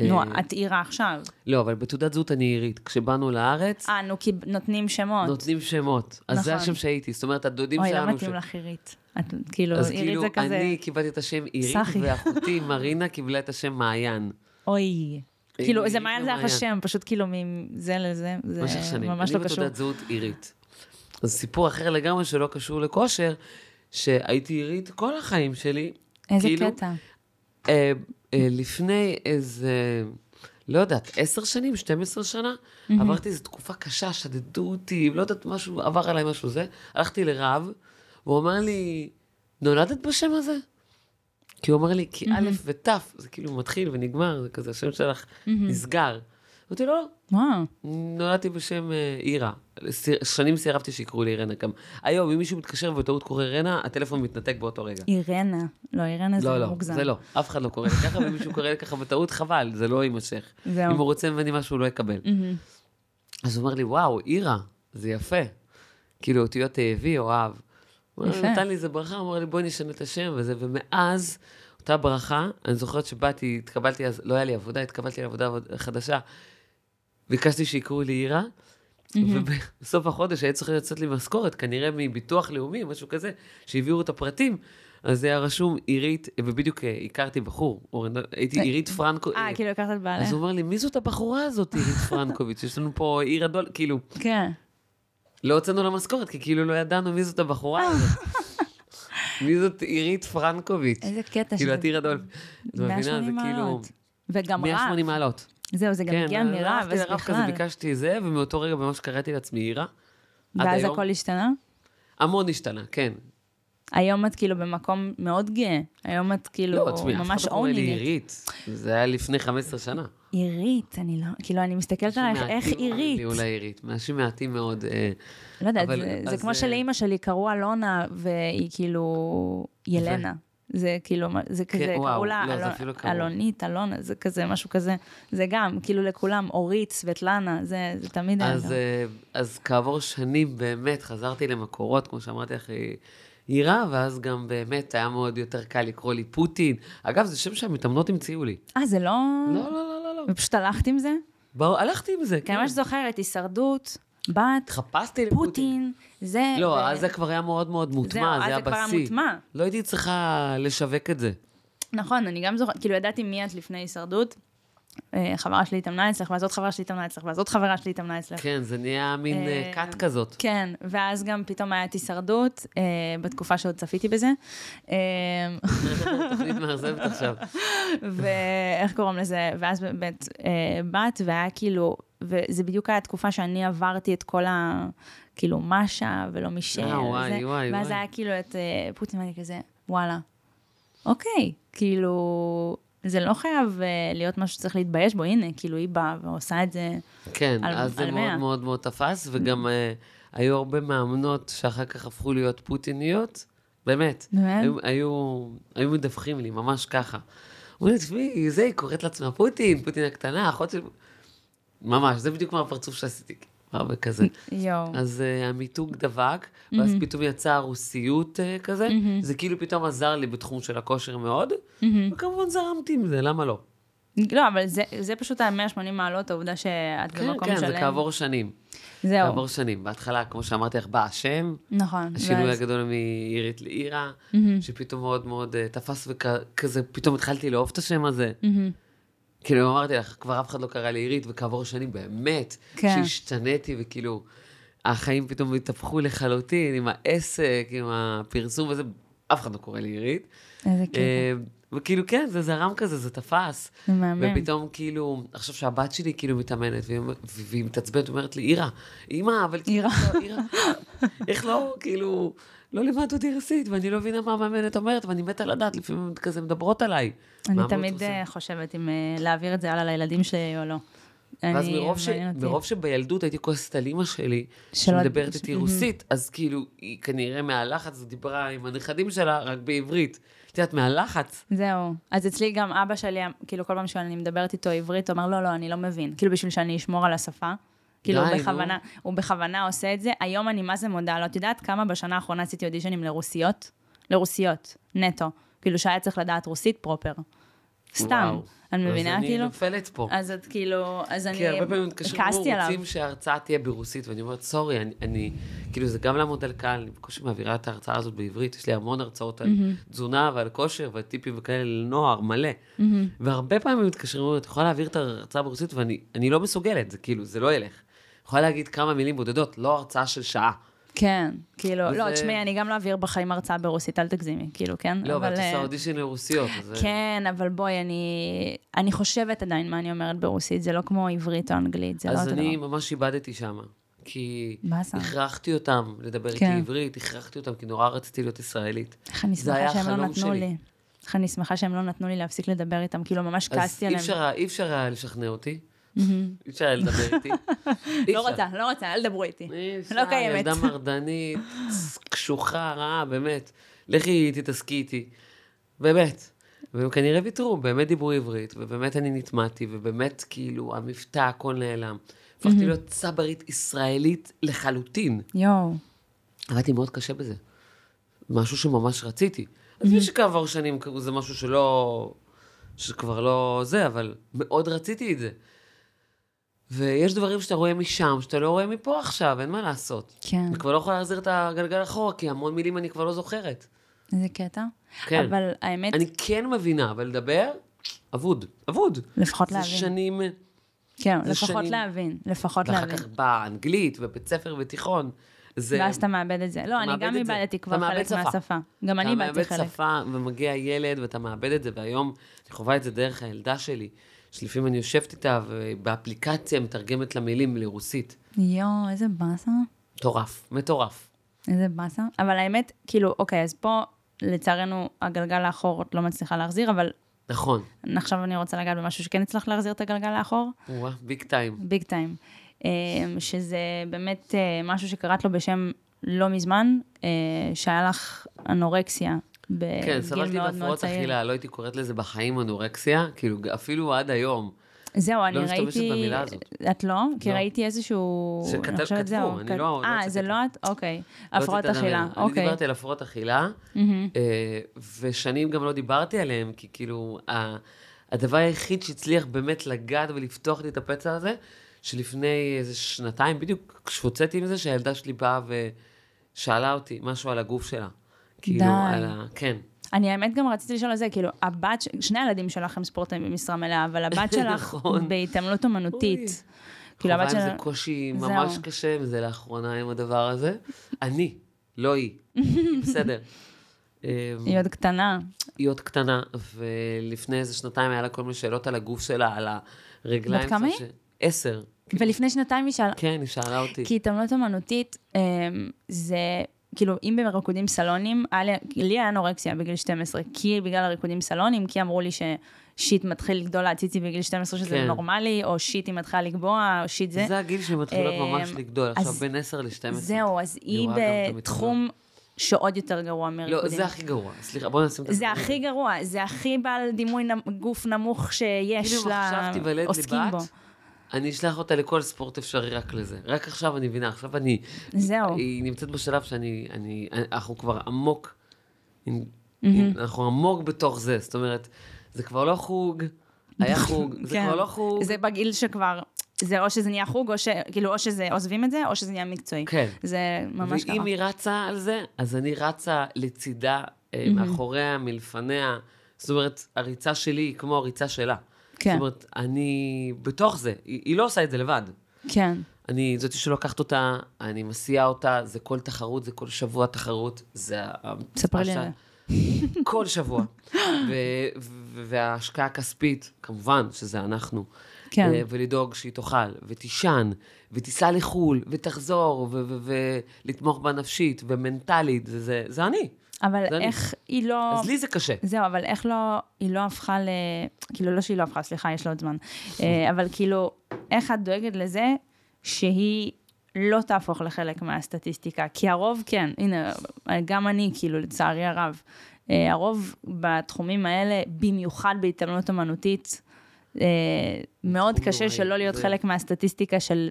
נו, אה, את עירה עכשיו. לא, אבל בתעודת זהות אני עירית. כשבאנו לארץ... אה, נו, כי נותנים שמות. נותנים שמות. אז זה נכון. השם שהייתי. זאת אומרת, הדודים שלנו... אוי, לא מתאים לך עירית. כאילו, עירית כאילו, זה כזה... אז כאילו, אני קיבלתי את השם עירית, ואחותי [LAUGHS] מרינה קיבלה את השם מעיין. אוי. כאילו, זה מעיין זה אף השם, פשוט כאילו מזה לזה, זה ממש לא קשור. אני בתעודת זהות עירית. אז סיפור אחר לגמרי שלא קשור לכושר, שהייתי עירית כל החיים שלי. איזה כאילו, קטע. אה, אה, לפני איזה, לא יודעת, עשר שנים, 12 שנה, mm-hmm. עברתי איזו תקופה קשה, שדדו אותי, לא יודעת, משהו, עבר עליי משהו זה. הלכתי לרב, והוא אמר לי, נולדת בשם הזה? כי הוא אמר לי, כי א' ות', זה כאילו מתחיל ונגמר, זה כזה, השם שלך נסגר. אמרתי לו, לא. וואו. נולדתי בשם אה, אירה. שנים סירבתי שיקראו לי אירנה גם. היום, אם מישהו מתקשר ובטעות קורא אירנה, הטלפון מתנתק באותו רגע. אירנה. לא, אירנה זה לא, מוגזם. לא, זה לא. אף אחד לא קורא לי ככה, ומישהו קורא לי ככה בטעות, חבל, זה לא יימשך. זהו. אם הוא רוצה ממני משהו, הוא לא יקבל. אז הוא אומר לי, וואו, אירה, זה יפה. כאילו, אותיות תאבי או אהב. הוא נתן לי איזה ברכה, אמר לי, בואי נשנה את השם וזה, ומאז... אותה ברכה, אני זוכרת שבאתי, התקבלתי אז, לא היה לי עבודה, התקבלתי לעבודה חדשה, ביקשתי שיקראו לי עירה, ובסוף החודש היה צריך לצאת לי משכורת, כנראה מביטוח לאומי, משהו כזה, שהעבירו את הפרטים. אז זה היה רשום עירית, ובדיוק אה, הכרתי בחור, הייתי עירית פרנקו... אה, כאילו הכרת את בעלה. אז הוא אומר לי, מי זאת הבחורה הזאת, עירית פרנקוביץ'? יש לנו פה עיר הדול, כאילו... כן. לא הוצאנו לה משכורת, כי כאילו לא ידענו מי זאת הבחורה הזאת. [LAUGHS] מי זאת עירית פרנקוביץ'? איזה קטע שזה... כאילו, את עיר הדולף. 180 מעלות. וגם רב. 180 מעלות. זהו, זה גם הגיע כן, מרב, אז בכלל. הלכתי לרב כזה, ביקשתי זה, ומאותו רגע ממש קראתי לעצמי עירה. ואז הכל השתנה? המון השתנה, כן. היום את כאילו במקום מאוד גאה. היום את כאילו תשמעי, ממש אונינית. לא, אף אחד לא קורא לי עירית. זה היה לפני 15 שנה. עירית, אני לא, כאילו, אני מסתכלת עלייך, איך עירית? לי אולי עירית, אנשים מעטים מאוד. אה, לא יודעת, זה, זה כמו שלאימא שלי קראו אלונה, והיא כאילו ילנה. זה כאילו, זה כזה, כן, קראו לה לא, אלון, אלונית, אלונה, זה כזה, משהו כזה. זה גם, כאילו לכולם, אורית, סבטלנה, זה, זה תמיד היה אז, אה, אז כעבור שנים באמת חזרתי למקורות, כמו שאמרתי לך, עירה, ואז גם באמת היה מאוד יותר קל לקרוא לי פוטין. אגב, זה שם שהמתאמנות המציאו לי. אה, זה לא... לא, לא, לא, לא. ופשוט הלכת עם זה? ברור, הלכתי עם זה, כן. אני ממש זוכרת, הישרדות, בת, חפשתי לפוטין, פוטין, זה... לא, ו... אז זה כבר היה מאוד מאוד מוטמע, זה היה בשיא. זהו, אז זה כבר היה מוטמע. לא הייתי צריכה לשווק את זה. נכון, אני גם זוכרת, כאילו ידעתי מי את לפני הישרדות. אה, חברה שלי התאמנה אצלך, ואז עוד חברה שלי התאמנה אצלך, ואז עוד חברה שלי התאמנה אצלך. כן, זה נהיה מין כת אה, כזאת. כן, ואז גם פתאום היה את הישרדות, אה, בתקופה שעוד צפיתי בזה. תוכנית מאכזבת עכשיו. [LAUGHS] ואיך קוראים לזה? ואז באמת בת, והיה כאילו, וזה בדיוק היה תקופה שאני עברתי את כל ה... כאילו, משה ולא מישל. אה, וואי, וואי. ואז היה כאילו את פוטין, ואני כזה, וואלה, אוקיי, כאילו... זה לא חייב uh, להיות משהו שצריך להתבייש בו, הנה, כאילו היא באה ועושה את זה כן, על, אז על זה מאוד מאוד מאוד תפס, וגם uh, היו הרבה מאמנות שאחר כך הפכו להיות פוטיניות, באמת. באמת? היו, היו, היו מדווחים לי, ממש ככה. אומרים לי, תשמעי, זה, היא קוראת לעצמה פוטין, פוטין הקטנה, אחות של... ממש, זה בדיוק מהפרצוף שעשיתי, הרבה כזה. יואו. אז uh, המיתוג דבק, ואז פתאום יצאה רוסיות uh, כזה, זה כאילו פתאום עזר לי בתחום של הכושר מאוד, וכמובן זרמתי עם זה, למה לא? לא, אבל זה, זה פשוט ה-180 מעלות, העובדה שאת כן, במקום כן, שלם. זה כעבור שנים. זהו, כעבור שנים. בהתחלה, כמו שאמרתי לך, בא השם, נכון. השינוי ואז- הגדול מעירית לעירה, שפתאום מאוד מאוד אה, תפס וכזה, פתאום התחלתי לאהוב את השם הזה. כאילו, אמרתי לך, כבר אף אחד לא קרא לי עירית, וכעבור שנים באמת, כן. שהשתניתי, וכאילו, החיים פתאום התהפכו לחלוטין, עם העסק, עם הפרסום וזה, אף אחד לא קורא לי עירית. איזה קטע. אה, וכאילו, כן, זה זרם כזה, זה תפס. זה מהמם. ופתאום, כאילו, עכשיו שהבת שלי כאילו מתאמנת, והיא והיא מתעצבנת, אומרת לי, אירה, אימא, אבל כאילו, אירה. לא, אירה, איך לא, כאילו, לא לימדת אותי רוסית, ואני לא מבינה מה המאמנת אומרת, ואני מתה לדעת, לפעמים הן כזה מדברות עליי. אני תמיד? אה, חושבת אם אה, להעביר את זה הלאה לילדים שלי או לא. ואז מרוב, ש... מרוב שבילדות הייתי כועסת על אימא שלי, שלא- שמדברת איתי. רוסית, אז כאילו, היא כנראה מהלחץ דיברה עם הנכדים שלה רק בעברית. את יודעת, מהלחץ. זהו. אז אצלי גם אבא שלי, כאילו כל פעם שאני מדברת איתו עברית, הוא אומר, לא, לא, אני לא מבין. כאילו בשביל שאני אשמור על השפה. כאילו, די, נו. בכוונה, הוא בכוונה עושה את זה. היום אני מה זה מודה לו. את יודעת כמה בשנה האחרונה עשיתי אודישנים לרוסיות? לרוסיות, נטו. כאילו שהיה צריך לדעת רוסית פרופר. סתם. וואו. אני מבינה, אז אני כאילו? נופלת פה. אז את כאילו, אז אני כי הרבה פעמים כעסתי עליו. רוצים שההרצאה תהיה ברוסית, ואני אומרת, סורי, אני, אני, כאילו, זה גם לעמוד על קהל, אני בקושי מעבירה את ההרצאה הזאת בעברית, יש לי המון הרצאות על תזונה ועל כושר ועל טיפים וכאלה לנוער, מלא. והרבה פעמים מתקשרים, אומרים, את יכולה להעביר את ההרצאה ברוסית, ואני אני לא מסוגלת, זה כאילו, זה לא ילך. יכולה להגיד כמה מילים בודדות, לא הרצאה של שעה. כן, כאילו, וזה- לא, תשמעי, אני גם לא אעביר בחיים הרצאה ברוסית, אל תגזימי, כאילו, כן? לא, ואת אה, עושה אודישן לרוסיות, אז... זה- כן, אבל בואי, אני, אני חושבת עדיין מה אני אומרת ברוסית, זה לא כמו עברית או אנגלית, זה לא אז אותו אני דבר. ממש איבדתי שם. כי באסה. הכרחתי אותם לדבר איתי כן. עברית, הכרחתי אותם, כי נורא רציתי להיות ישראלית. איך אני שמחה שהם לא נתנו שלי. לי. איך אני שמחה שהם לא נתנו לי להפסיק לדבר איתם, כאילו ממש אז כעסתי עליהם. היה- אי אפשר היה לשכנע אותי, אי אפשר היה לדבר איתי. [LAUGHS] אי לא. רוצה, לא רוצה, אל דברו איתי. לא קיימת. ילדה מרדנית, קשוחה, רעה, באמת. לכי תתעסקי איתי. באמת. והם כנראה ויתרו, באמת דיברו עברית, ובאמת אני נטמעתי, ובאמת, כאילו, המבטא, הכל נעלם. הפכתי להיות צברית ישראלית לחלוטין. יואו. עבדתי מאוד קשה בזה. משהו שממש רציתי. אז מי שכעבור שנים זה משהו שלא... שכבר לא זה, אבל מאוד רציתי את זה. ויש דברים שאתה רואה משם, שאתה לא רואה מפה עכשיו, אין מה לעשות. כן. אני כבר לא יכולה להחזיר את הגלגל אחורה, כי המון מילים אני כבר לא זוכרת. איזה קטע. כן. אבל האמת, אני כן מבינה, אבל לדבר, אבוד. אבוד. לפחות זה להבין. שנים... כן, זה לפחות שנים. להבין. לפחות ואחר להבין. כך באה אנגלית, ובית ספר ותיכון. זה... ואז אתה מאבד את זה. לא, אני מאבד גם זה. איבדתי אתה כבר מאבד חלק שפה. מהשפה. גם אני אתה איבדתי מאבד חלק. שפה, ומגיע ילד, ואתה מאבד את זה, והיום אני חווה את זה דרך הילדה שלי, שלפעמים אני יושבת איתה, ובאפליקציה מתרגמת לה מילים לרוסית. יואו, איזה באסה. מטורף, מטורף. איזה באסה. אבל האמת, כאילו, אוקיי, אז פה, לצערנו, הגלגל לאחור את לא מצליחה להחזיר, אבל נכון. עכשיו אני רוצה לגעת במשהו שכן הצלח להחזיר את הגלגל לאחור, וואה, ביג טיים. ביג טיים. שזה באמת אה, משהו שקראת לו בשם לא מזמן, אה, שהיה לך אנורקסיה כן, סבלתי בהפרעות. אכילה, לא הייתי קוראת לזה בחיים אנורקסיה, כאילו, אפילו עד היום. זהו, אני משתמשת ראיתי... במילה הזאת. את לא? כי לא. ראיתי איזשהו... שכתב- אני כתבו, אני לא- לא אה, זה לא את? אוקיי. לא הפרעות אכילה, לדבר. אני אוקיי. דיברתי על הפרעות אכילה, אה, ושנים גם לא דיברתי עליהם, כי כאילו, הדבר היחיד שהצליח באמת לגעת ולפתוח לי את הפצע הזה, שלפני איזה שנתיים, בדיוק כשהוצאתי עם זה, שהילדה שלי באה ושאלה אותי משהו על הגוף שלה. כאילו. על ה... כן. אני האמת גם רציתי לשאול על זה, כאילו, הבת, שני הילדים שלך הם ספורטאים במשרה מלאה, אבל הבת [LAUGHS] שלך נכון. בהתעמלות אומנותית. כאילו, הבת שלה... זה קושי. ממש קשה עם זה לאחרונה, עם הדבר הזה. אני, לא היא. [LAUGHS] בסדר. אמ, היא עוד קטנה. היא עוד קטנה, ולפני איזה שנתיים היה לה כל מיני שאלות על הגוף שלה, על הרגליים. בת כמה היא? עשר. ולפני שנתיים היא שאלה... כן, היא שאלה אותי. כי התעמלות אומנותית אמ, זה, כאילו, אם בריקודים סלונים, לי, היה אנורקסיה בגיל 12, כי בגלל הריקודים סלונים, כי אמרו לי ששיט מתחיל לגדול לעציצי בגיל 12, שזה כן. נורמלי, או שיט היא מתחילה לגבוה, או שיט זה. זה הגיל שהן מתחילות ממש אמ, לגדול, עכשיו אז בין 10 ל-12. זהו, אז היא. בתחום שעוד יותר גרוע לא, מריקודים. זה הכי גרוע. סליחה, בוא נשים את זה הכי גרוע, זה הכי בעל דימוי גוף נמוך שיש כאילו, עכשיו תיוולד לעוסקים בו. אני אשלח אותה לכל ספורט אפשרי רק לזה. רק עכשיו אני מבינה, עכשיו אני... זהו. היא נמצאת בשלב שאני... אני, אנחנו כבר עמוק... אנחנו עמוק בתוך זה, זאת אומרת, זה כבר לא חוג, היה [LAUGHS] חוג, זה כן. כבר לא חוג. זה בגיל שכבר, זה או שזה נהיה חוג, או ש... כאילו, או שזה עוזבים את זה, או שזה נהיה מקצועי. כן. זה ממש ככה. ואם היא רצה על זה, אז אני רצה לצידה, אה, מאחוריה, מלפניה. זאת אומרת, הריצה שלי היא כמו הריצה שלה. כן. זאת אומרת, אני בתוך זה, היא, היא לא עושה את זה לבד. כן. אני זאתי שלוקחת אותה, אני מסיעה אותה, זה כל תחרות, זה כל שבוע תחרות, זה... ספרי לי [LAUGHS] כל שבוע. וההשקעה הכספית, כמובן שזה אנחנו. כן. אה, ולדאוג שהיא תאכל, ותישן, ותיסע לחו"ל, ותחזור, ולתמוך בה נפשית ומנטלית, זה, זה, זה אני. אבל זה אני. איך היא לא... אז לי זה קשה. זהו, אבל איך לא, היא לא הפכה ל... כאילו, לא שהיא לא הפכה, סליחה, יש לה עוד זמן. אה, [LAUGHS] אבל כאילו, איך את דואגת לזה שהיא לא תהפוך לחלק מהסטטיסטיקה? כי הרוב כן, הנה, גם אני, כאילו, לצערי הרב, אה, הרוב בתחומים האלה, במיוחד בהתעלמות אמנותית, אה, מאוד קשה. שלא להיות זה- חלק מהסטטיסטיקה של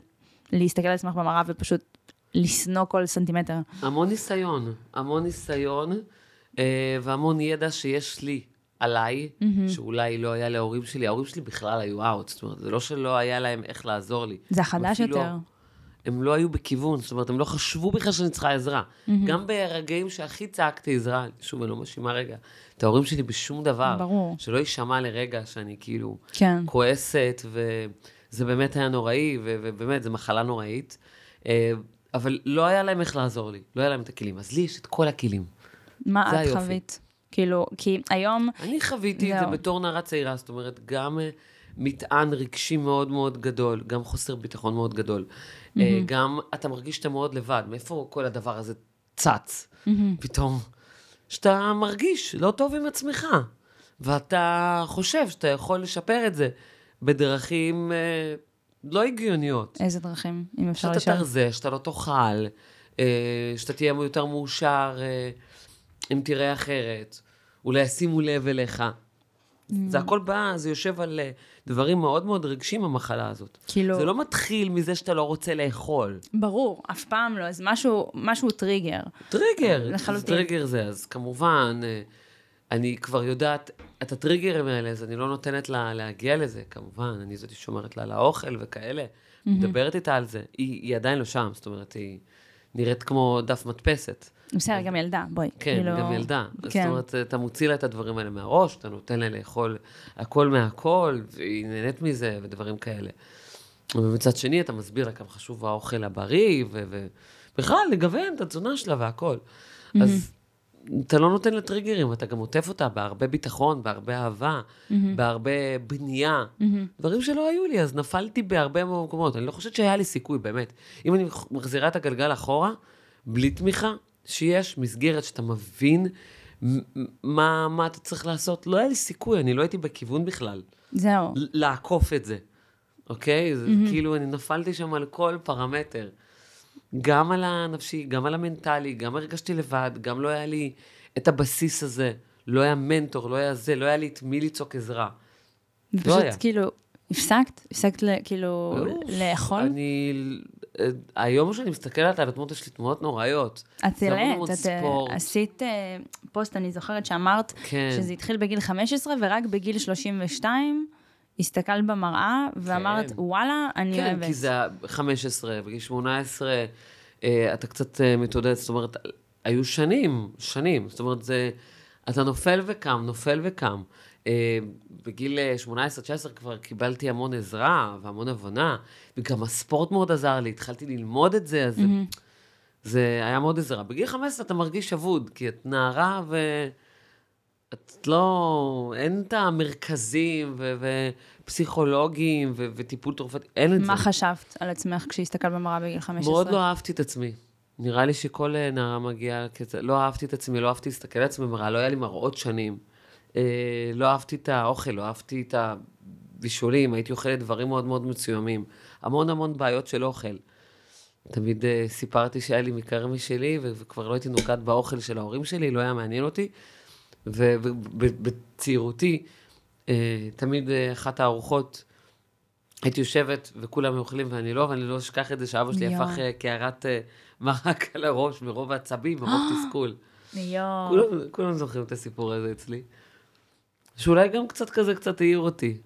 להסתכל על עצמך במראה ופשוט לשנוא כל סנטימטר. המון ניסיון, המון ניסיון, אה, והמון ידע שיש לי עליי, שאולי לא היה להורים שלי. ההורים שלי בכלל היו אאוט, זאת אומרת, זה לא שלא היה להם איך לעזור לי. זה החדש יותר. הם לא היו בכיוון, זאת אומרת, הם לא חשבו בכלל שאני צריכה עזרה. גם ברגעים שהכי צעקתי עזרה, שוב, אני לא מאשימה רגע, את ההורים שלי בשום דבר. ברור. שלא יישמע לרגע שאני כאילו כן. כועסת, וזה באמת היה נוראי, ו- ובאמת, זו מחלה נוראית. אבל לא היה להם איך לעזור לי, לא היה להם את הכלים. אז לי יש את כל הכלים. מה את היופי. חווית? כאילו, כי היום, אני חוויתי את זה זהו. בתור נערה צעירה, זאת אומרת, גם אה, מטען רגשי מאוד מאוד גדול, גם חוסר ביטחון מאוד גדול. אה, גם אתה מרגיש שאתה מאוד לבד, מאיפה כל הדבר הזה צץ? פתאום, שאתה מרגיש לא טוב עם עצמך, ואתה חושב שאתה יכול לשפר את זה בדרכים אה, לא הגיוניות. איזה דרכים, אם אפשר שאתה לשאול? תרזה, שאתה לא תאכל, אה, שאתה תהיה יותר מאושר אה, אם תראה אחרת, אולי ישימו לב אליך. זה הכל בא, זה יושב על אה, דברים מאוד מאוד רגישים, המחלה הזאת. כאילו- זה לא מתחיל מזה שאתה לא רוצה לאכול. ברור, אף פעם לא, אז משהו, משהו טריגר. טריגר. לחלוטין. טריגר זה, אז כמובן, אני כבר יודעת את הטריגרים האלה, אז אני לא נותנת לה להגיע לזה, כמובן. אני זאתי שומרת לה על האוכל וכאלה. מדברת איתה על זה. היא, היא עדיין לא שם, זאת אומרת, היא נראית כמו דף מדפסת. בסדר, גם ילדה, בואי. כן, כאילו, גם ילדה. כן. זאת אומרת, אתה מוציא לה את הדברים האלה מהראש, אתה נותן לה לאכול הכל מהכל, והיא נהנית מזה, ודברים כאלה. ומצד שני, אתה מסביר לה כמה חשוב האוכל הבריא, ובכלל, לגוון את התזונה שלה והכל. אז אתה לא נותן לה טריגרים, אתה גם עוטף אותה בהרבה ביטחון, בהרבה אהבה, בהרבה בנייה. דברים שלא היו לי, אז נפלתי בהרבה מקומות. אני לא חושבת שהיה לי סיכוי, באמת. אם אני מחזירה את הגלגל אחורה, בלי תמיכה שיש, מסגרת שאתה מבין מה, מה אתה צריך לעשות, לא היה לי סיכוי, אני לא הייתי בכיוון בכלל. זהו. לעקוף את זה, אוקיי? זה כאילו, אני נפלתי שם על כל פרמטר. גם על הנפשי, גם על המנטלי, גם הרגשתי לבד, גם לא היה לי את הבסיס הזה. לא היה מנטור, לא היה זה, לא היה לי את מי לצעוק עזרה. ופשוט היה. כאילו, הפסקת? הפסקת ל- כאילו. לאכול? אני... היום שאני מסתכלת על התמונות, יש לי תמונות נוראיות. את העלית, את ספורט. עשית אה, פוסט, אני זוכרת שאמרת כן. שזה התחיל בגיל 15 ורק בגיל 32 הסתכלת במראה ואמרת, כן. וואלה, אני כן, אוהבת. כי זה היה 15, בגיל 18, אה, אתה קצת אה, מתעודד, זאת אומרת, היו שנים, שנים, זאת אומרת, זה, אתה נופל וקם, נופל וקם. אה, בגיל 18-19 כבר קיבלתי המון עזרה והמון הבנה, וגם הספורט מאוד עזר לי, התחלתי ללמוד את זה, אז זה, זה היה מאוד עזרה. בגיל 15 אתה מרגיש אבוד, כי את נערה ו... את לא, אין את המרכזים ו- ופסיכולוגים ו- וטיפול תרופתי, אין את זה. מה חשבת על עצמך כשהסתכלת במראה בגיל 15? מאוד לא אהבתי את עצמי. נראה לי שכל אה, נערה מגיעה לא אהבתי את עצמי, לא אהבתי להסתכל על עצמי במראה, לא היה לי מראות שנים. אה, לא אהבתי את האוכל, לא אהבתי את הבישולים, הייתי אוכלת דברים מאוד מאוד מסוימים. המון המון בעיות של אוכל. תמיד uh, סיפרתי שהיה לי מקרר משלי, וכבר לא הייתי נוגעת באוכל של ההורים שלי, לא היה מעניין אותי. ובצעירותי, uh, תמיד uh, אחת הארוחות, הייתי יושבת וכולם אוכלים ואני לא, ואני לא אשכח את זה שאבא שלי. הפך uh, קערת מרק [LAUGHS] על הראש מרוב העצבים, מרוב תסכול. יואו. כולם, זוכרים את הסיפור הזה אצלי. שאולי גם קצת כזה קצת העיר אותי.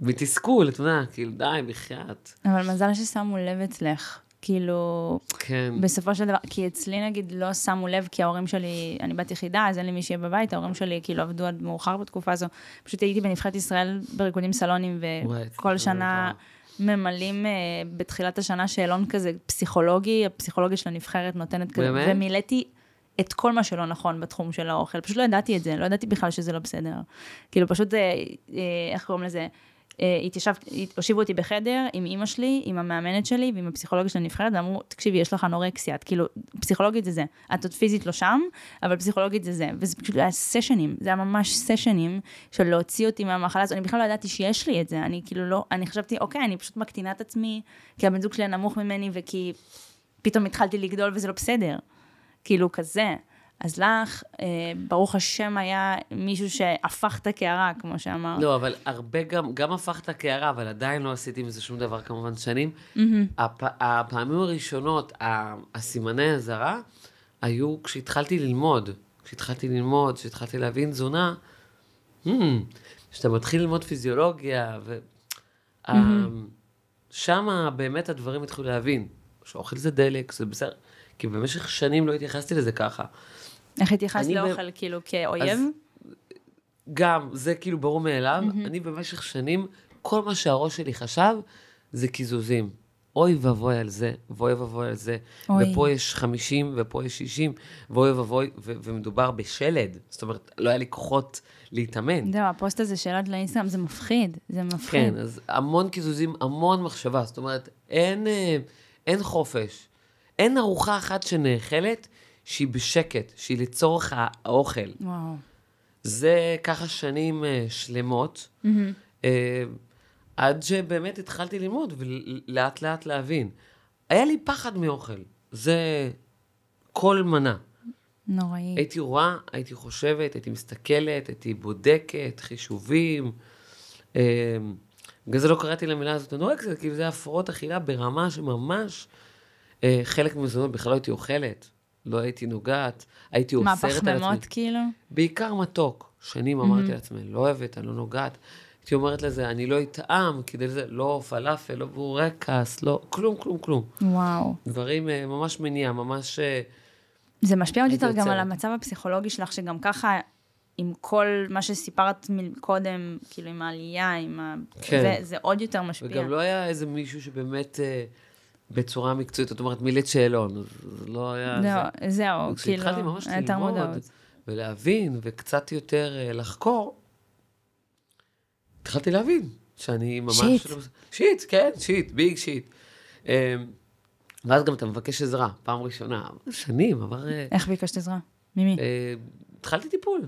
מתסכול, אתה יודע, כאילו, די, בחייאת. אבל מזל ששמו לב אצלך. כאילו, כן. בסופו של דבר, כי אצלי נגיד לא שמו לב, כי ההורים שלי, אני בת יחידה, אז אין לי מי שיהיה בבית, ההורים שלי כאילו עבדו עד מאוחר בתקופה הזו. פשוט הייתי בנבחרת ישראל בריקודים סלונים, וואי, וכל זה שנה ממלאים אה, בתחילת השנה שאלון כזה פסיכולוגי, הפסיכולוגיה של הנבחרת נותנת כזה, באמת? ומילאתי את כל מה שלא נכון בתחום של האוכל. פשוט לא ידעתי את זה, לא ידעתי בכלל שזה לא בסדר. כאילו פשוט, אה, אה, איך קוראים לזה? אה, הושיבו אותי בחדר עם אימא שלי, עם המאמנת שלי ועם הפסיכולוגיה של הנבחרת, ואמרו, תקשיבי, יש לך אנורקסיה, את כאילו, פסיכולוגית זה זה. את עוד פיזית לא שם, אבל פסיכולוגית זה זה. וזה פשוט היה סשנים, זה היה ממש סשנים של להוציא אותי מהמחלה הזאת. אני בכלל לא ידעתי שיש לי את זה, אני כאילו לא, אני חשבתי, אוקיי, אני פשוט מקטינה את עצמי, כי הבן זוג שלי נמוך ממני, וכי פתאום התחלתי לגדול וזה לא בסדר. כאילו כזה. אז לך, אה, ברוך השם, היה מישהו שהפך את הקערה, כמו שאמרת. לא, אבל הרבה גם, גם הפכת קערה, אבל עדיין לא עשיתי מזה שום דבר כמובן שנים. הפ, הפעמים הראשונות, הסימני אזהרה, היו כשהתחלתי ללמוד. כשהתחלתי ללמוד, כשהתחלתי להבין תזונה, hmm, כשאתה מתחיל ללמוד פיזיולוגיה, ו... שם באמת הדברים התחילו להבין. שאוכל זה דלק, זה בסדר. כי במשך שנים לא התייחסתי לזה ככה. איך התייחסת אני ב- לאוכל, כאילו, כאויב? גם, זה כאילו ברור מאליו. אני במשך שנים, כל מה שהראש שלי חשב, זה קיזוזים. אוי ואבוי על זה, ואוי ואבוי על זה. אוי. ופה יש 50, ופה יש 60, ואוי ואבוי, ו- ומדובר בשלד. זאת אומרת, לא היה לי כוחות להתאמן. זהו, הפוסט הזה שלט לאינסטגרם, זה מפחיד, זה מפחיד. כן, אז המון קיזוזים, המון מחשבה. זאת אומרת, אין, אה, אין חופש. אין ארוחה אחת שנאכלת שהיא בשקט, שהיא לצורך האוכל. וואו. זה ככה שנים אה, שלמות, אה, עד שבאמת התחלתי ללמוד ולאט לאט להבין. היה לי פחד מאוכל, זה כל מנה. נוראי. הייתי רואה, הייתי חושבת, הייתי מסתכלת, הייתי בודקת, חישובים. אה, בגלל זה לא קראתי למילה הזאת אנורקסיה, כי זה הפרעות אכילה ברמה שממש אה, חלק מהמזונות בכלל לא הייתי אוכלת, לא הייתי נוגעת, הייתי מה, אוסרת על עצמי. פחמימות כאילו? בעיקר מתוק. שנים אמרתי לעצמי, לא אוהבת, אני לא נוגעת. הייתי אומרת לזה, אני לא אטעם, כדי זה, לא פלאפל, לא בורקס, לא, כלום, כלום, כלום. וואו. דברים אה, ממש מניע, ממש... אה, זה משפיע עוד יותר גם. על המצב הפסיכולוגי שלך, שגם ככה, עם כל מה שסיפרת קודם, כאילו עם העלייה, עם ה... כן. זה, זה עוד יותר משפיע. וגם לא היה איזה מישהו שבאמת אה, בצורה מקצועית, זאת אומרת, מילאת שאלון, אז זה לא היה... זה. לא, זהו, כאילו, וכשהתחלתי ממש ללמוד מודעות. ולהבין, וקצת יותר אה, לחקור, התחלתי להבין שאני ממש... שיט. לא- שיט, כן, שיט, ביג שיט. אה, ואז גם אתה מבקש עזרה, פעם ראשונה, שנים, עבר... אה, איך ביקשת עזרה? ממי? אה, התחלתי טיפול.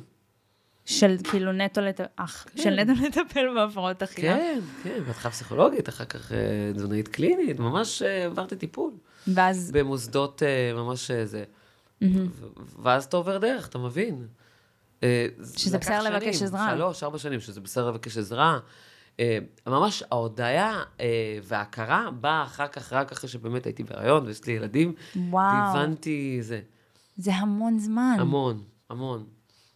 של כאילו נטו לטפל, אח, כן. של נטו לטפל בהפרעות אכילה. כן, כן, בהתחלה פסיכולוגית, אחר כך אה, תזונאית קלינית, ממש אה, עברתי טיפול. ואז, במוסדות אה, ממש זה. ו- ואז אתה עובר דרך, אתה מבין. זה שזה בסדר לבקש עזרה. שלוש, ארבע שנים, שזה בסדר לבקש עזרה. ממש ההודיה וההכרה באה אחר כך, רק אחרי שבאמת הייתי בהיריון ויש לי ילדים. וואו, והבנתי זה. זה המון זמן. המון, המון.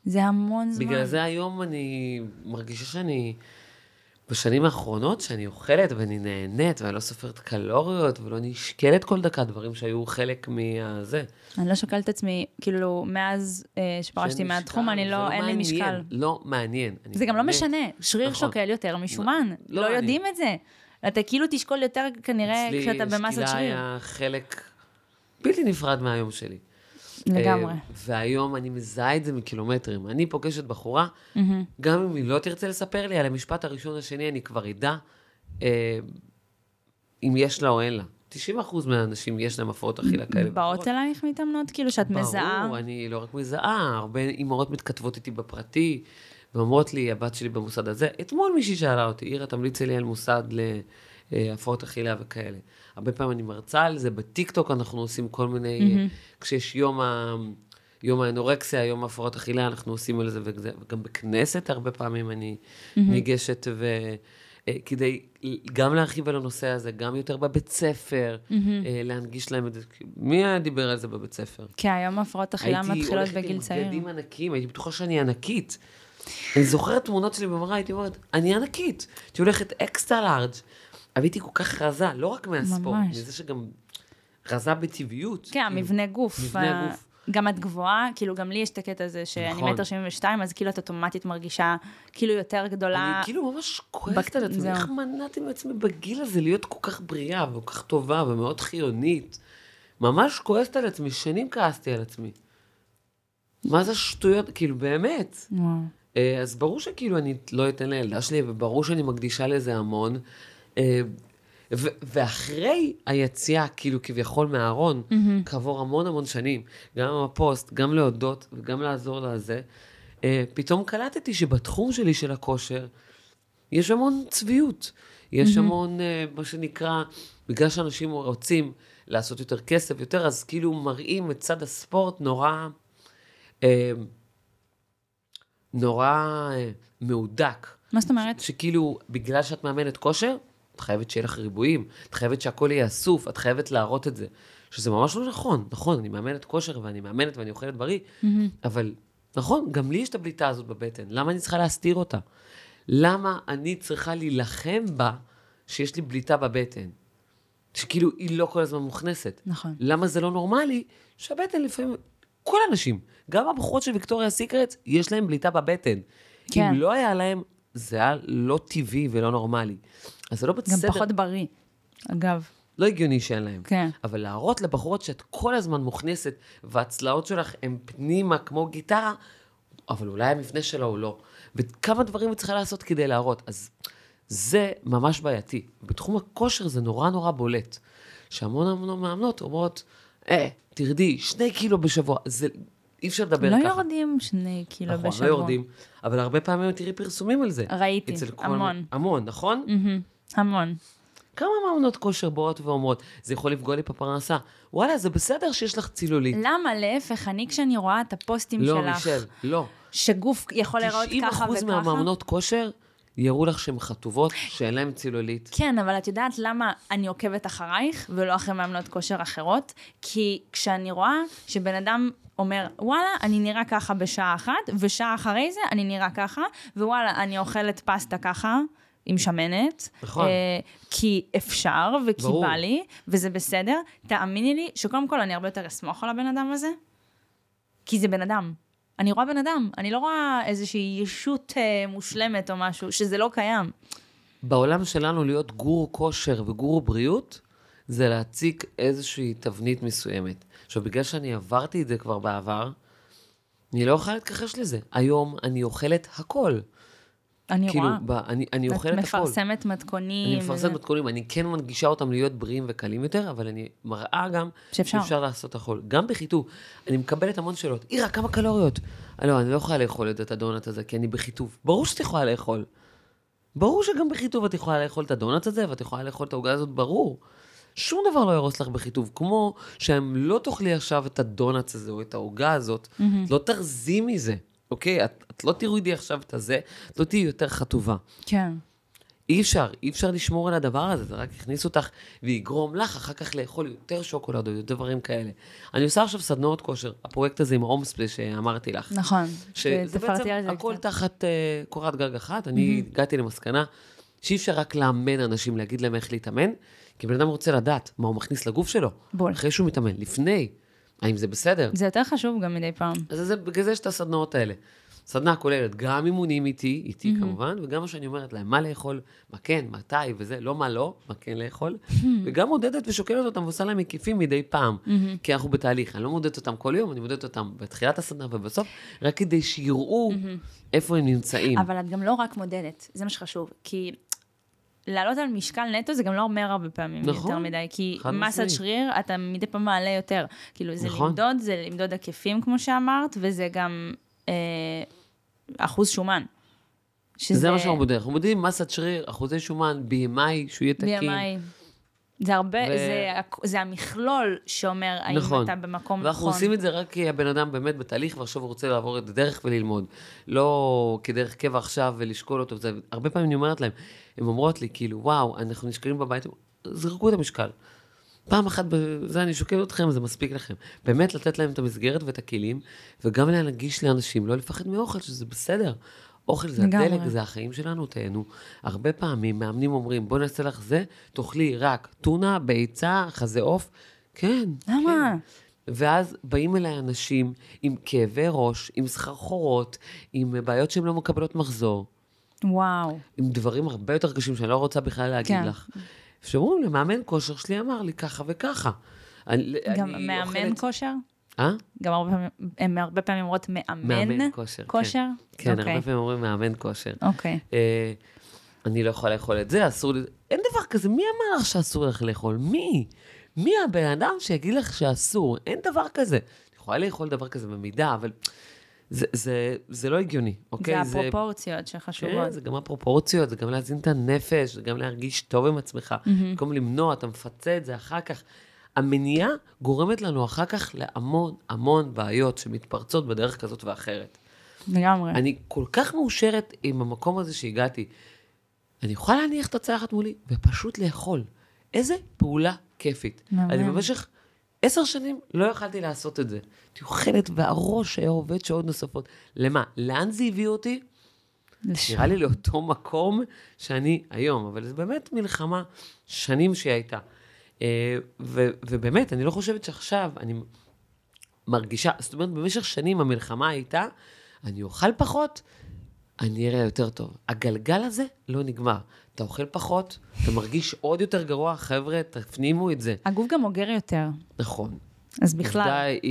זה המון זמן. בגלל זה היום אני מרגישה שאני, בשנים האחרונות, שאני אוכלת ואני נהנית, ואני לא סופרת קלוריות, ולא נשקלת כל דקה, דברים שהיו חלק מהזה. אני לא שוקלת את עצמי, כאילו, מאז אה, שפרשתי מהתחום, אני זה לא, אין לי מעניין, משקל. לא מעניין. זה גם לא באמת- משנה, שריר נכון. שוקל יותר משומן. לא לא מעניין. יודעים את זה. אתה כאילו תשקול יותר כנראה כשאתה במסת אצלי שריר. שקילה היה חלק בלתי נפרד מהיום שלי. לגמרי. אה, והיום אני מזהה את זה מקילומטרים. אני פוגשת בחורה, גם אם היא לא תרצה לספר לי על המשפט הראשון השני, אני כבר אדע אה, אם יש לה או אין לה. 90% מהאנשים יש להם הפרעות אכילה כאלה. באות אלייך מתאמנות? כאילו שאת מזהה? ברור, אני לא רק מזהה, הרבה אימהות מתכתבות איתי בפרטי, ואומרות לי, הבת שלי במוסד הזה. אתמול מישהי שאלה אותי, עירה, תמליצי לי על מוסד אה, הפרעות אכילה וכאלה. הרבה פעמים אני מרצה על זה, בטיקטוק אנחנו עושים כל מיני, mm-hmm. כשיש יום ה... יום האנורקסיה, יום ההפרעות אכילה, אנחנו עושים על זה, וגם בכנסת הרבה פעמים אני mm-hmm. ניגשת, ו, אה, כדי גם להרחיב על הנושא הזה, גם יותר בבית ספר, mm-hmm. להנגיש להם את זה. מי היה דיבר על זה בבית ספר? כי היום הפרעות אכילה מתחילות בגיל צעיר. הייתי הולכת עם בגדים ענקים, הייתי בטוחה שאני ענקית. אני זוכרת תמונות שלי במראה, הייתי אומרת, אני ענקית. הייתי הולכת אקסטרה לארג', הייתי כל כך רזה, לא רק מהספורט, ממש. מזה שגם רזה בטבעיות. כן, כאילו, מבנה גוף. מבנה גוף. גם את גבוהה, כאילו גם לי יש את הקטע הזה שאני נכון. מטר שבעים ושתיים, אז כאילו את אוטומטית מרגישה כאילו יותר גדולה. אני כאילו ממש כועסת על עצמי, איך מנעתי מעצמי בגיל הזה להיות כל כך בריאה וכל כך טובה ומאוד חיונית. ממש כועסת על עצמי, שנים כעסתי על עצמי. מה זה שטויות, כאילו באמת. אה, אז ברור שכאילו אני לא אתן לילדה שלי, וברור שאני מקדישה לזה המון. אה, ואחרי היציאה, כאילו כביכול מהארון, mm-hmm. כעבור המון המון שנים, גם עם הפוסט, גם להודות וגם לעזור לזה, אה, פתאום קלטתי שבתחום שלי של הכושר, יש המון צביעות. יש mm-hmm. המון, מה שנקרא, בגלל שאנשים רוצים לעשות יותר כסף, יותר, אז כאילו מראים את צד הספורט נורא... נורא אה, מהודק. מה זאת אומרת? שכאילו, בגלל שאת מאמנת כושר, את חייבת שיהיה לך ריבועים, את חייבת שהכל יהיה אסוף, את חייבת להראות את זה. שזה ממש לא נכון. נכון, אני מאמנת כושר ואני מאמנת ואני אוכלת בריא, mm-hmm. אבל נכון, גם לי יש את הבליטה הזאת בבטן. למה אני צריכה להסתיר אותה? למה אני צריכה להילחם בה שיש לי בליטה בבטן? שכאילו היא לא כל הזמן מוכנסת. נכון. למה זה לא נורמלי שהבטן לפעמים, כל האנשים, גם הבחורות של ויקטוריה סיקרט, יש להן בליטה בבטן. כן. אם לא היה להם, זה היה לא טבעי ולא נורמלי. אז זה לא בסדר. גם פחות בריא, אגב. לא הגיוני שאין להם. כן. אבל להראות לבחורות שאת כל הזמן מוכנסת, והצלעות שלך הן פנימה כמו גיטרה, אבל אולי המפנה שלה הוא לא. וכמה דברים היא צריכה לעשות כדי להראות. אז זה ממש בעייתי. בתחום הכושר זה נורא נורא בולט. שהמון המון מאמנות אומרות, אה, תרדי, שני קילו בשבוע. זה אי אפשר לדבר לא ככה. לא יורדים שני קילו נכון, בשבוע. נכון, לא יורדים, אבל הרבה פעמים תראי פרסומים על זה. ראיתי, המון. המון, נכון? Mm-hmm, המון. כמה מאמנות כושר באות ואומרות, זה יכול לפגוע לי בפרנסה. וואלה, זה בסדר שיש לך צילולית. למה? להפך, אני כשאני רואה את הפוסטים לא, שלך... לא, מישל, לא. שגוף יכול להיראות ככה וככה. 90% מהמאמנות כושר יראו לך שהן חטובות, שאין להן צילולית. כן, אבל את יודעת למה אני עוקבת אחרייך ולא אחרי מאמנות כושר אחרות? כי כשאני רואה שבן אדם אומר, וואלה, אני נראה ככה בשעה אחת, ושעה אחרי זה אני נראה ככה, ווואלה, אני אוכלת פסטה ככה. עם שמנת, נכון. אה, כי אפשר וכי ברור. בא לי, וזה בסדר. תאמיני לי שקודם כל אני הרבה יותר אסמוך על הבן אדם הזה, כי זה בן אדם. אני רואה בן אדם, אני לא רואה איזושהי ישות אה, מושלמת או משהו, שזה לא קיים. בעולם שלנו להיות גורו כושר וגורו בריאות, זה להציג איזושהי תבנית מסוימת. עכשיו, בגלל שאני עברתי את זה כבר בעבר, אני לא יכולה להתכחש לזה. היום אני אוכלת הכל. אני כאילו, רואה. ב, אני, אני אוכלת הכל. את מפרסמת מתכונים. אני מפרסמת וזה... מתכונים, אני כן מנגישה אותם להיות בריאים וקלים יותר, אבל אני מראה גם שאפשר, שאפשר לעשות הכל. גם בחיטוב. אני מקבלת המון שאלות. אירה, כמה קלוריות? לא, אני לא יכולה לאכול את הדונט הזה, כי אני בחיטוב. ברור שאת יכולה לאכול. ברור שגם בחיטוב את יכולה לאכול את הדונט הזה, ואת יכולה לאכול את העוגה הזאת, ברור. שום דבר לא יהרוס לך בחיטוב. כמו שהם לא תאכלי עכשיו את הדונט הזה או את העוגה הזאת, mm-hmm. לא תרזי מזה. אוקיי? את, את לא תורידי עכשיו את הזה, את לא תהיי יותר חטובה. כן. אי אפשר, אי אפשר לשמור על הדבר הזה, זה רק יכניס אותך ויגרום לך אחר כך לאכול יותר שוקולד או יותר דברים כאלה. אני עושה עכשיו סדנאות כושר, הפרויקט הזה עם ההומספלי שאמרתי לך. נכון, שזה בעצם הכל תחת uh, קורת גג אחת. אני mm-hmm. הגעתי למסקנה שאי אפשר רק לאמן אנשים, להגיד להם איך להתאמן, כי בן אדם רוצה לדעת מה הוא מכניס לגוף שלו. בול. אחרי שהוא מתאמן, לפני. האם זה בסדר? זה יותר חשוב גם מדי פעם. אז זה, בגלל זה יש את הסדנאות האלה. סדנה כוללת גם אימונים איתי, איתי mm-hmm. כמובן, וגם מה שאני אומרת להם, מה לאכול, מה כן, מתי וזה, לא מה לא, מה כן לאכול, mm-hmm. וגם מודדת ושוקלת אותם ועושה להם מקיפים מדי פעם, mm-hmm. כי אנחנו בתהליך. אני לא מודדת אותם כל יום, אני מודדת אותם בתחילת הסדנה ובסוף, רק כדי שיראו mm-hmm. איפה הם נמצאים. אבל את גם לא רק מודדת, זה מה שחשוב, כי לעלות על משקל נטו זה גם לא אומר הרבה פעמים נכון, יותר מדי, כי מסת שריר, אתה מדי פעם מעלה יותר. כאילו, זה נכון. למדוד, זה למדוד היקפים, כמו שאמרת, וזה גם אה, אחוז שומן. שזה... זה מה שאנחנו מודדים. אנחנו מודדים מסת שריר, אחוזי שומן, BMI, שהוא יהיה תקין. BMI. זה הרבה, ו- זה, זה המכלול שאומר האם נכון. אתה במקום ואנחנו נכון. עושים את זה רק כי הבן אדם באמת בתהליך, ועכשיו הוא רוצה לעבור את הדרך וללמוד. לא כדרך קבע עכשיו ולשקול אותו. זה, הרבה פעמים אני אומרת להם, הן אומרות לי, כאילו, וואו, אנחנו נשקלים בבית, זרקו את המשקל. פעם אחת, בזה אני שוקל אתכם, זה מספיק לכם. באמת לתת להם את המסגרת ואת הכלים, וגם להנגיש לאנשים, לא לפחד מאוכל, שזה בסדר. אוכל זה לגמרי. הדלק, זה החיים שלנו, תהנו. הרבה פעמים מאמנים אומרים, בוא נעשה לך זה, תאכלי רק טונה, ביצה, חזה עוף. כן. למה? כן. ואז באים אליי אנשים עם כאבי ראש, עם סחרחורות, עם בעיות שהן לא מקבלות מחזור, וואו. עם דברים הרבה יותר קשים שאני לא רוצה בכלל להגיד כן. לך. שאומרים, למאמן כושר שלי אמר לי ככה וככה. אני, גם אני מאמן אוכלת- כושר? אה? גם הרבה פעמים, הם הרבה פעמים אומרות מאמן, מאמן כושר, כן. כושר? כן, אוקיי. הרבה פעמים אומרים מאמן כושר. אוקיי. אה, אני לא יכולה לאכול את זה, אסור לי... אין דבר כזה, מי אמר לך שאסור לך לאכול? מי? מי הבן אדם שיגיד לך שאסור? אין דבר כזה. אני יכולה לאכול דבר כזה במידה, אבל זה, זה, זה לא הגיוני, אוקיי? זה הפרופורציות כן, שחשובות. זה גם הפרופורציות, זה גם להזין את הנפש, זה גם להרגיש טוב עם עצמך. במקום למנוע, אתה מפצה את זה אחר כך. המניעה גורמת לנו אחר כך להמון המון בעיות שמתפרצות בדרך כזאת ואחרת. לגמרי. אני כל כך מאושרת עם המקום הזה שהגעתי. אני יכולה להניח את הצלחת מולי ופשוט לאכול. איזה פעולה כיפית. מהמם. אני במשך עשר שנים לא יכלתי לעשות את זה. הייתי אוכלת והראש היה עובד שעות נוספות. למה? לאן זה הביא אותי? לש- נראה לי לאותו מקום שאני היום, אבל זו באמת מלחמה שנים שהיא הייתה. אה, ו- ובאמת, אני לא חושבת שעכשיו אני מרגישה, זאת אומרת, במשך שנים המלחמה הייתה, אני אוכל פחות, אני אראה יותר טוב. הגלגל הזה לא נגמר. אתה אוכל פחות, אתה מרגיש עוד יותר גרוע, חבר'ה, תפנימו את זה. הגוף גם אוגר יותר, נכון. אז בכלל. עובדה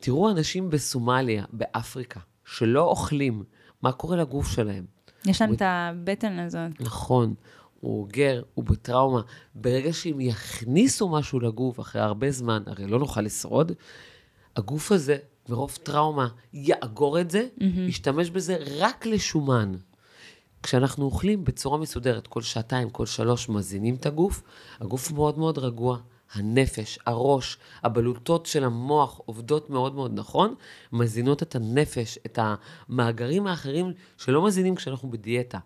תראו אנשים בסומליה, באפריקה, שלא אוכלים, מה קורה לגוף שלהם? יש להם את הבטן הזאת. נכון, הוא אוגר, הוא בטראומה. ברגע שהם יכניסו משהו לגוף אחרי הרבה זמן, הרי לא נוכל לשרוד, הגוף הזה, מרוב טראומה, יאגור את זה, ישתמש בזה רק לשומן. כשאנחנו אוכלים בצורה מסודרת, כל שעתיים, כל שלוש, מזינים את הגוף, הגוף מאוד מאוד רגוע. הנפש, הראש, הבלוטות של המוח עובדות מאוד מאוד נכון, מזינות את הנפש, את המאגרים האחרים שלא מזינים כשאנחנו בדיאטה.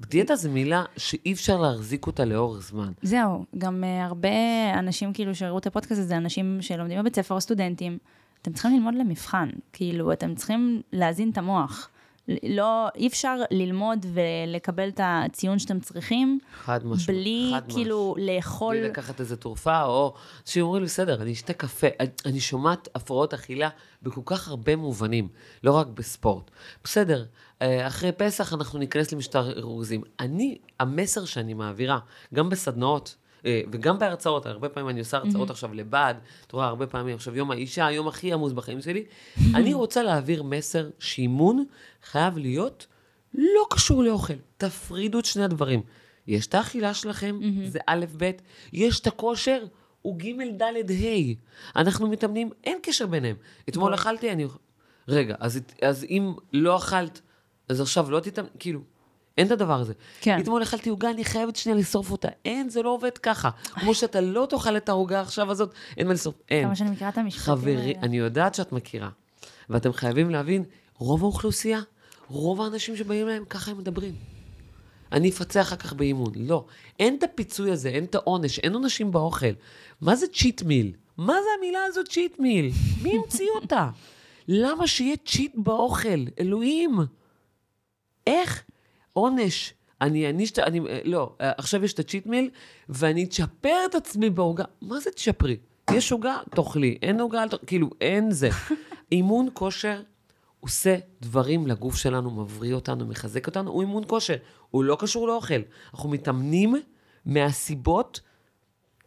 דיאטה זו מילה שאי אפשר להחזיק אותה לאורך זמן. זהו, גם uh, הרבה אנשים כאילו שראו את הפודקאסט הזה, אנשים שלומדים בבית ספר או סטודנטים, אתם צריכים ללמוד למבחן, כאילו, אתם צריכים להזין את המוח. לא, אי אפשר ללמוד ולקבל את הציון שאתם צריכים, חד משמעית. בלי חד. כאילו לאכול, בלי לקחת איזה תרופה, או אנשים אומרים לי, בסדר, אני אשתה קפה. אני, אני שומעת הפרעות אכילה בכל כך הרבה מובנים, לא רק בספורט. בסדר, אחרי פסח אנחנו ניכנס למשטר ארוזים. אני, המסר שאני מעבירה, גם בסדנאות, אה, וגם בהרצאות, הרבה פעמים אני עושה הרצאות עכשיו לבד, את רואה, הרבה פעמים, עכשיו יום האישה, היום הכי עמוס בחיים שלי, אני רוצה להעביר מסר שאימון חייב להיות לא קשור לאוכל. תפרידו את שני הדברים. יש את האכילה שלכם, זה א', ב', יש את הכושר, הוא ג', ד', ה'. אנחנו מתאמנים, אין קשר ביניהם. אתמול אכלתי, אני... רגע, אז, אז אם לא אכלת, אז עכשיו לא תתאמן, כאילו, אין את הדבר הזה. כן. אתמול אכלתי עוגה, אני חייבת שנייה לשרוף אותה. אין, זה לא עובד ככה. כמו שאתה לא תאכל את העוגה עכשיו הזאת, אין מה לשרוף. אין. כמה שאני מכירה את המשפטים חברי, האלה. אני יודעת שאת מכירה. ואתם חייבים להבין, רוב האוכלוסייה, רוב האנשים שבאים להם, ככה הם מדברים. אני אפצה אחר כך באימון. לא. אין את הפיצוי הזה, אין את העונש, אין עונשים באוכל. מה זה צ'יט מיל? מה זה המילה הזאת צ'יט מיל? מי המציא אותה? [LAUGHS] למה שיהיה צ'יט באוכל? אלוהים! איך? עונש. אני אעניש את ה... אני... אה, לא, אה, עכשיו יש את הצ'יט מיל, ואני אצ'פר את עצמי בעוגה. מה זה תשפרי? יש עוגה, תאכלי. אין עוגה. כאילו, אין זה. [LAUGHS] אימון כושר עושה דברים לגוף שלנו, מבריא אותנו, מחזק אותנו, הוא אימון כושר. הוא לא קשור לאוכל. אנחנו מתאמנים מהסיבות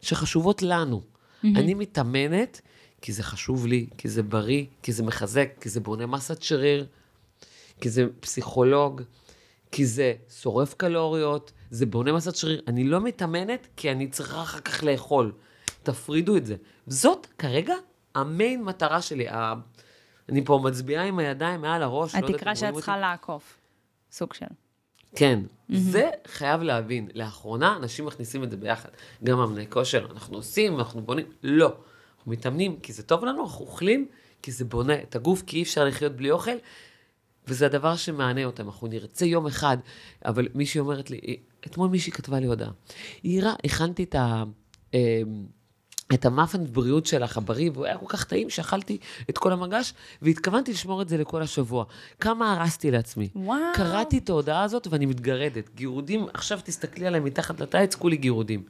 שחשובות לנו. אני מתאמנת כי זה חשוב לי, כי זה בריא, כי זה מחזק, כי זה בונה מסת שריר, כי זה פסיכולוג, כי זה שורף קלוריות, זה בונה מסת שריר. אני לא מתאמנת כי אני צריכה אחר כך לאכול. תפרידו את זה. זאת כרגע המיין מטרה שלי. אני פה מצביעה עם הידיים מעל הראש. לא התקרה שאת צריכה. לעקוף. סוג של. כן, זה חייב להבין. לאחרונה אנשים מכניסים את זה ביחד. גם מאמני כושר, אנחנו עושים, אנחנו בונים. לא. אנחנו מתאמנים כי זה טוב לנו, אנחנו אוכלים כי זה בונה את הגוף, כי אי אפשר לחיות בלי אוכל, וזה הדבר שמענה אותם. אנחנו נרצה יום אחד, אבל מישהי אומרת לי, אתמול מישהי כתבה לי הודעה. עירה, הכנתי את ה... אמ, את המאפן בריאות שלך, הבריא, והוא היה כל כך טעים שאכלתי את כל המגש, והתכוונתי לשמור את זה לכל השבוע. כמה הרסתי לעצמי. וואו. קראתי את ההודעה הזאת ואני מתגרדת. גירודים, עכשיו תסתכלי עליהם מתחת לטייץ, כולי גירודים.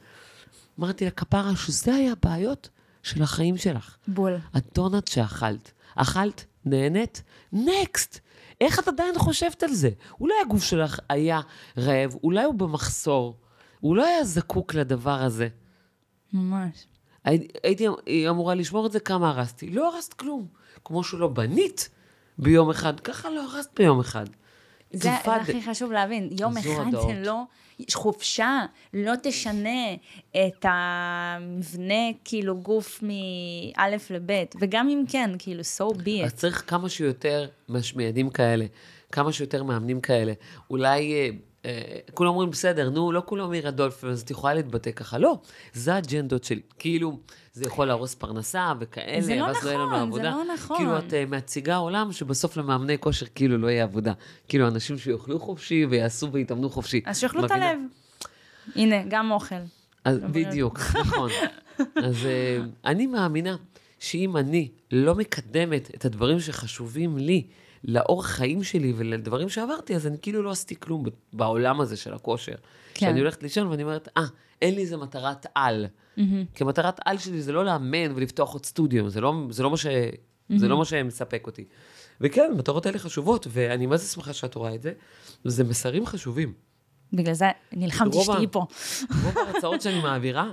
אמרתי לה, כפרה, שזה היה הבעיות של החיים שלך. בול. הדונלד שאכלת. אכלת, נהנית, נקסט. איך את עדיין חושבת על זה? אולי הגוף שלך היה רעב, אולי הוא במחסור, הוא לא היה זקוק לדבר הזה. ממש. הי- הייתי אמורה לשמור את זה, כמה הרסתי? לא הרסת כלום. כמו שלא בנית ביום אחד, ככה לא הרסת ביום אחד. זה, הכי חשוב להבין. יום אחד הדעות. זה לא... חופשה לא תשנה את המבנה, כאילו, גוף מאלף לבית. וגם אם כן, כאילו, so be אז it. צריך כמה שיותר משמיעדים כאלה, כמה שיותר מאמנים כאלה. אולי, אה, כולם אומרים, בסדר, נו, לא כולם עיר הדולפין, אז את יכולה להתבטא ככה. לא, זה האג'נדות שלי. כאילו, זה יכול להרוס פרנסה וכאלה, זה לא ואז לא יהיה לנו נכון, זה עבודה. לא נכון. כאילו, את אה, מציגה עולם שבסוף למאמני כושר כאילו לא יהיה עבודה. כאילו, אנשים שיאכלו חופשי ויעשו ויתאמנו חופשי. אז שיאכלו את? הלב. הנה, גם אוכל. אז בדיוק, נכון. אז uh, אני מאמינה שאם אני לא מקדמת את הדברים שחשובים לי, לאורח חיים שלי ולדברים שעברתי, אז אני כאילו לא עשיתי כלום בעולם הזה של הכושר. כן. כשאני הולכת לישון ואני אומרת, אה, אין לי איזה מטרת על. כי מטרת על שלי זה לא לאמן ולפתוח עוד סטודיו, זה לא, זה לא, מה, ש, זה לא מה שמספק אותי. וכן, המטרות האלה חשובות, ואני מה זה שמחה שאת רואה את זה, זה מסרים חשובים. בגלל זה נלחמתי שתהיי פה. רוב ההרצאות שאני מעבירה,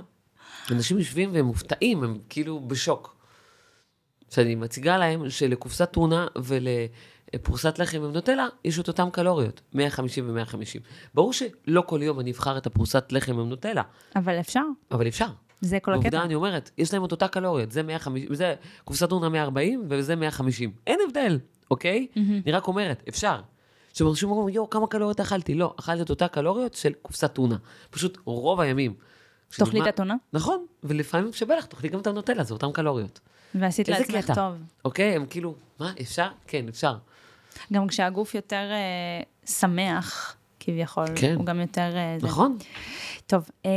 אנשים יושבים והם מופתעים, הם כאילו בשוק. שאני מציגה להם שלקופסת טונה ולפרוסת לחם עם נוטלה, יש את אותן קלוריות, 150 ו-150. ברור שלא כל יום אני אבחר את הפרוסת לחם עם נוטלה, אבל אפשר, אבל אפשר. זה כל עובדה, הקטע. אני אומרת, יש להם את אותה קלוריות, זה 150, זה קופסת טונה 140 וזה 150. אין הבדל, אוקיי? אני רק אומרת, אפשר. עכשיו, אנשים אומרים, יואו, כמה קלוריות אכלתי? לא, אכלתי את אותה קלוריות של קופסת טונה. פשוט רוב הימים. תאכלי את הטונה, נכון, ולפעמים שווה לך, תאכלי גם את הנוטלה, זה אותן קלוריות. ועשית לעצמך. טוב. אוקיי? הם כאילו, מה, אפשר? כן, אפשר. גם כשהגוף יותר אה, שמח, כביכול, כן. הוא גם יותר... אה, זה. נכון? טוב, אה,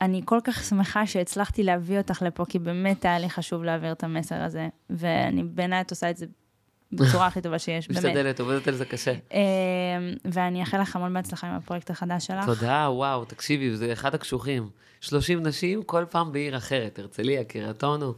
אני כל כך שמחה שהצלחתי להביא אותך לפה, כי באמת היה לי חשוב להעביר את המסר הזה, ואני בעיניי את עושה את זה בצורה הכי טובה שיש, באמת. משתדלת, עובדת על זה קשה. אה, ואני אאחל לך המון בהצלחה עם הפרויקט החדש שלך. תודה, וואו, תקשיבי, זה אחד הקשוחים. 30 נשים, כל פעם בעיר אחרת, הרצליה, קריית אונו,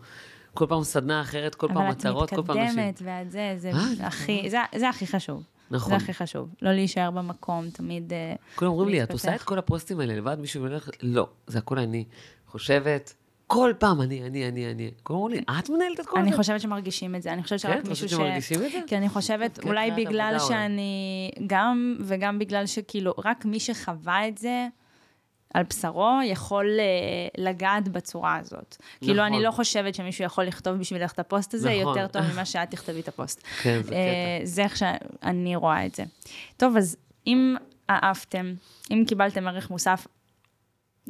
כל פעם סדנה אחרת, כל פעם מטרות, כל פעם אבל נשים. את מתקדמת, ואת זה, זה אה, הכי, זה, זה הכי חשוב. נכון. זה הכי חשוב. לא להישאר במקום, תמיד... אה, כולם אומרים לי, את. עושה את כל הפוסטים האלה לבד, מישהו הולך... לא, זה הכל אני. חושבת, כל פעם אני, אני, אני, אני. כולם אומרים לי, את מנהלת את כל זה? אני חושבת שמרגישים את זה, אני חושבת כן, שרק את מישהו ש... חושבת שמרגישים את זה? כי אני חושבת, כן, אולי בגלל. שאני... גם, וגם בגלל שכאילו, רק מי שחווה את זה, על בשרו, יכול אה, לגעת בצורה הזאת. כאילו, נכון. אני לא חושבת שמישהו יכול לכתוב בשבילך את הפוסט הזה, נכון. יותר טוב ממה שאת תכתבי את הפוסט. [LAUGHS] כן, זה אה, קטע. זה איך שאני רואה את זה. טוב, אז אם אהבתם, אם קיבלתם ערך מוסף,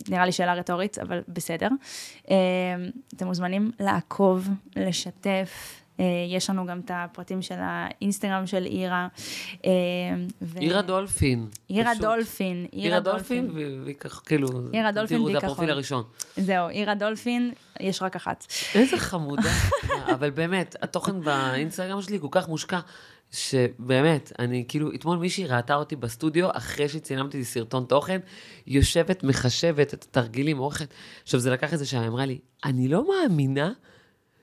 נראה לי שאלה רטורית, אבל בסדר. אה, אתם מוזמנים לעקוב, לשתף. אה, יש לנו גם את הפרטים של האינסטגרם של אירה. אה, ו- עיר הדולפין. עיר פשוט. הדולפין. עיר הדולפין, ו- והיא ככה, כאילו, עיר הדולפין תראו, זה. הפרופיל הראשון. זהו, עיר הדולפין, יש רק אחת. איזה חמודה. [LAUGHS] אבל באמת, התוכן באינסטגרם שלי כל כך מושקע, שבאמת, אני כאילו, אתמול מישהי ראתה אותי בסטודיו, אחרי שצילמתי לי סרטון תוכן, יושבת, מחשבת את התרגילים, עורכת. עכשיו, זה לקח איזה שעה, היא אמרה לי, אני לא מאמינה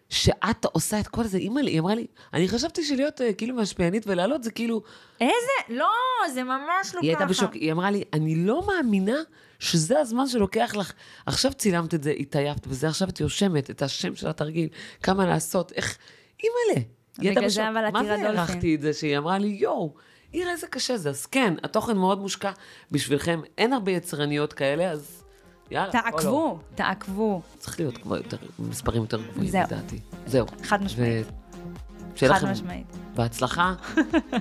שאת עושה את כל זה. אימא לי, היא אמרה לי, אני חשבתי שלהיות אה, כאילו משפיענית ולעלות זה כאילו... איזה? לא, זה ממש לא היא הייתה ככה. בשוק, היא אמרה לי, אני לא מאמינה שזה הזמן שלוקח לך. עכשיו צילמת את זה, התעייפת וזה, עכשיו את יושמת את השם של התרגיל, כמה לעשות, איך... אימא'לה. היא הייתה בשוק. אבל מה זה. הערכתי את זה שהיא אמרה לי, יואו, עיר איזה קשה זה. אז כן, התוכן מאוד מושקע בשבילכם, אין הרבה יצרניות כאלה, אז יאללה. או לא. תעקבו, תעקבו. צריך להיות כבר יותר, מספרים יותר גבוהים זהו. לדעתי. זהו. חד משמעית. שיהיה חד לכם משמעית. בהצלחה,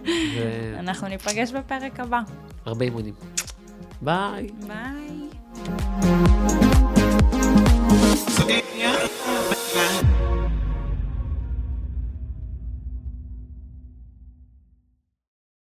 [LAUGHS] אנחנו ניפגש בפרק הבא. והרבה אימונים. ביי. ביי.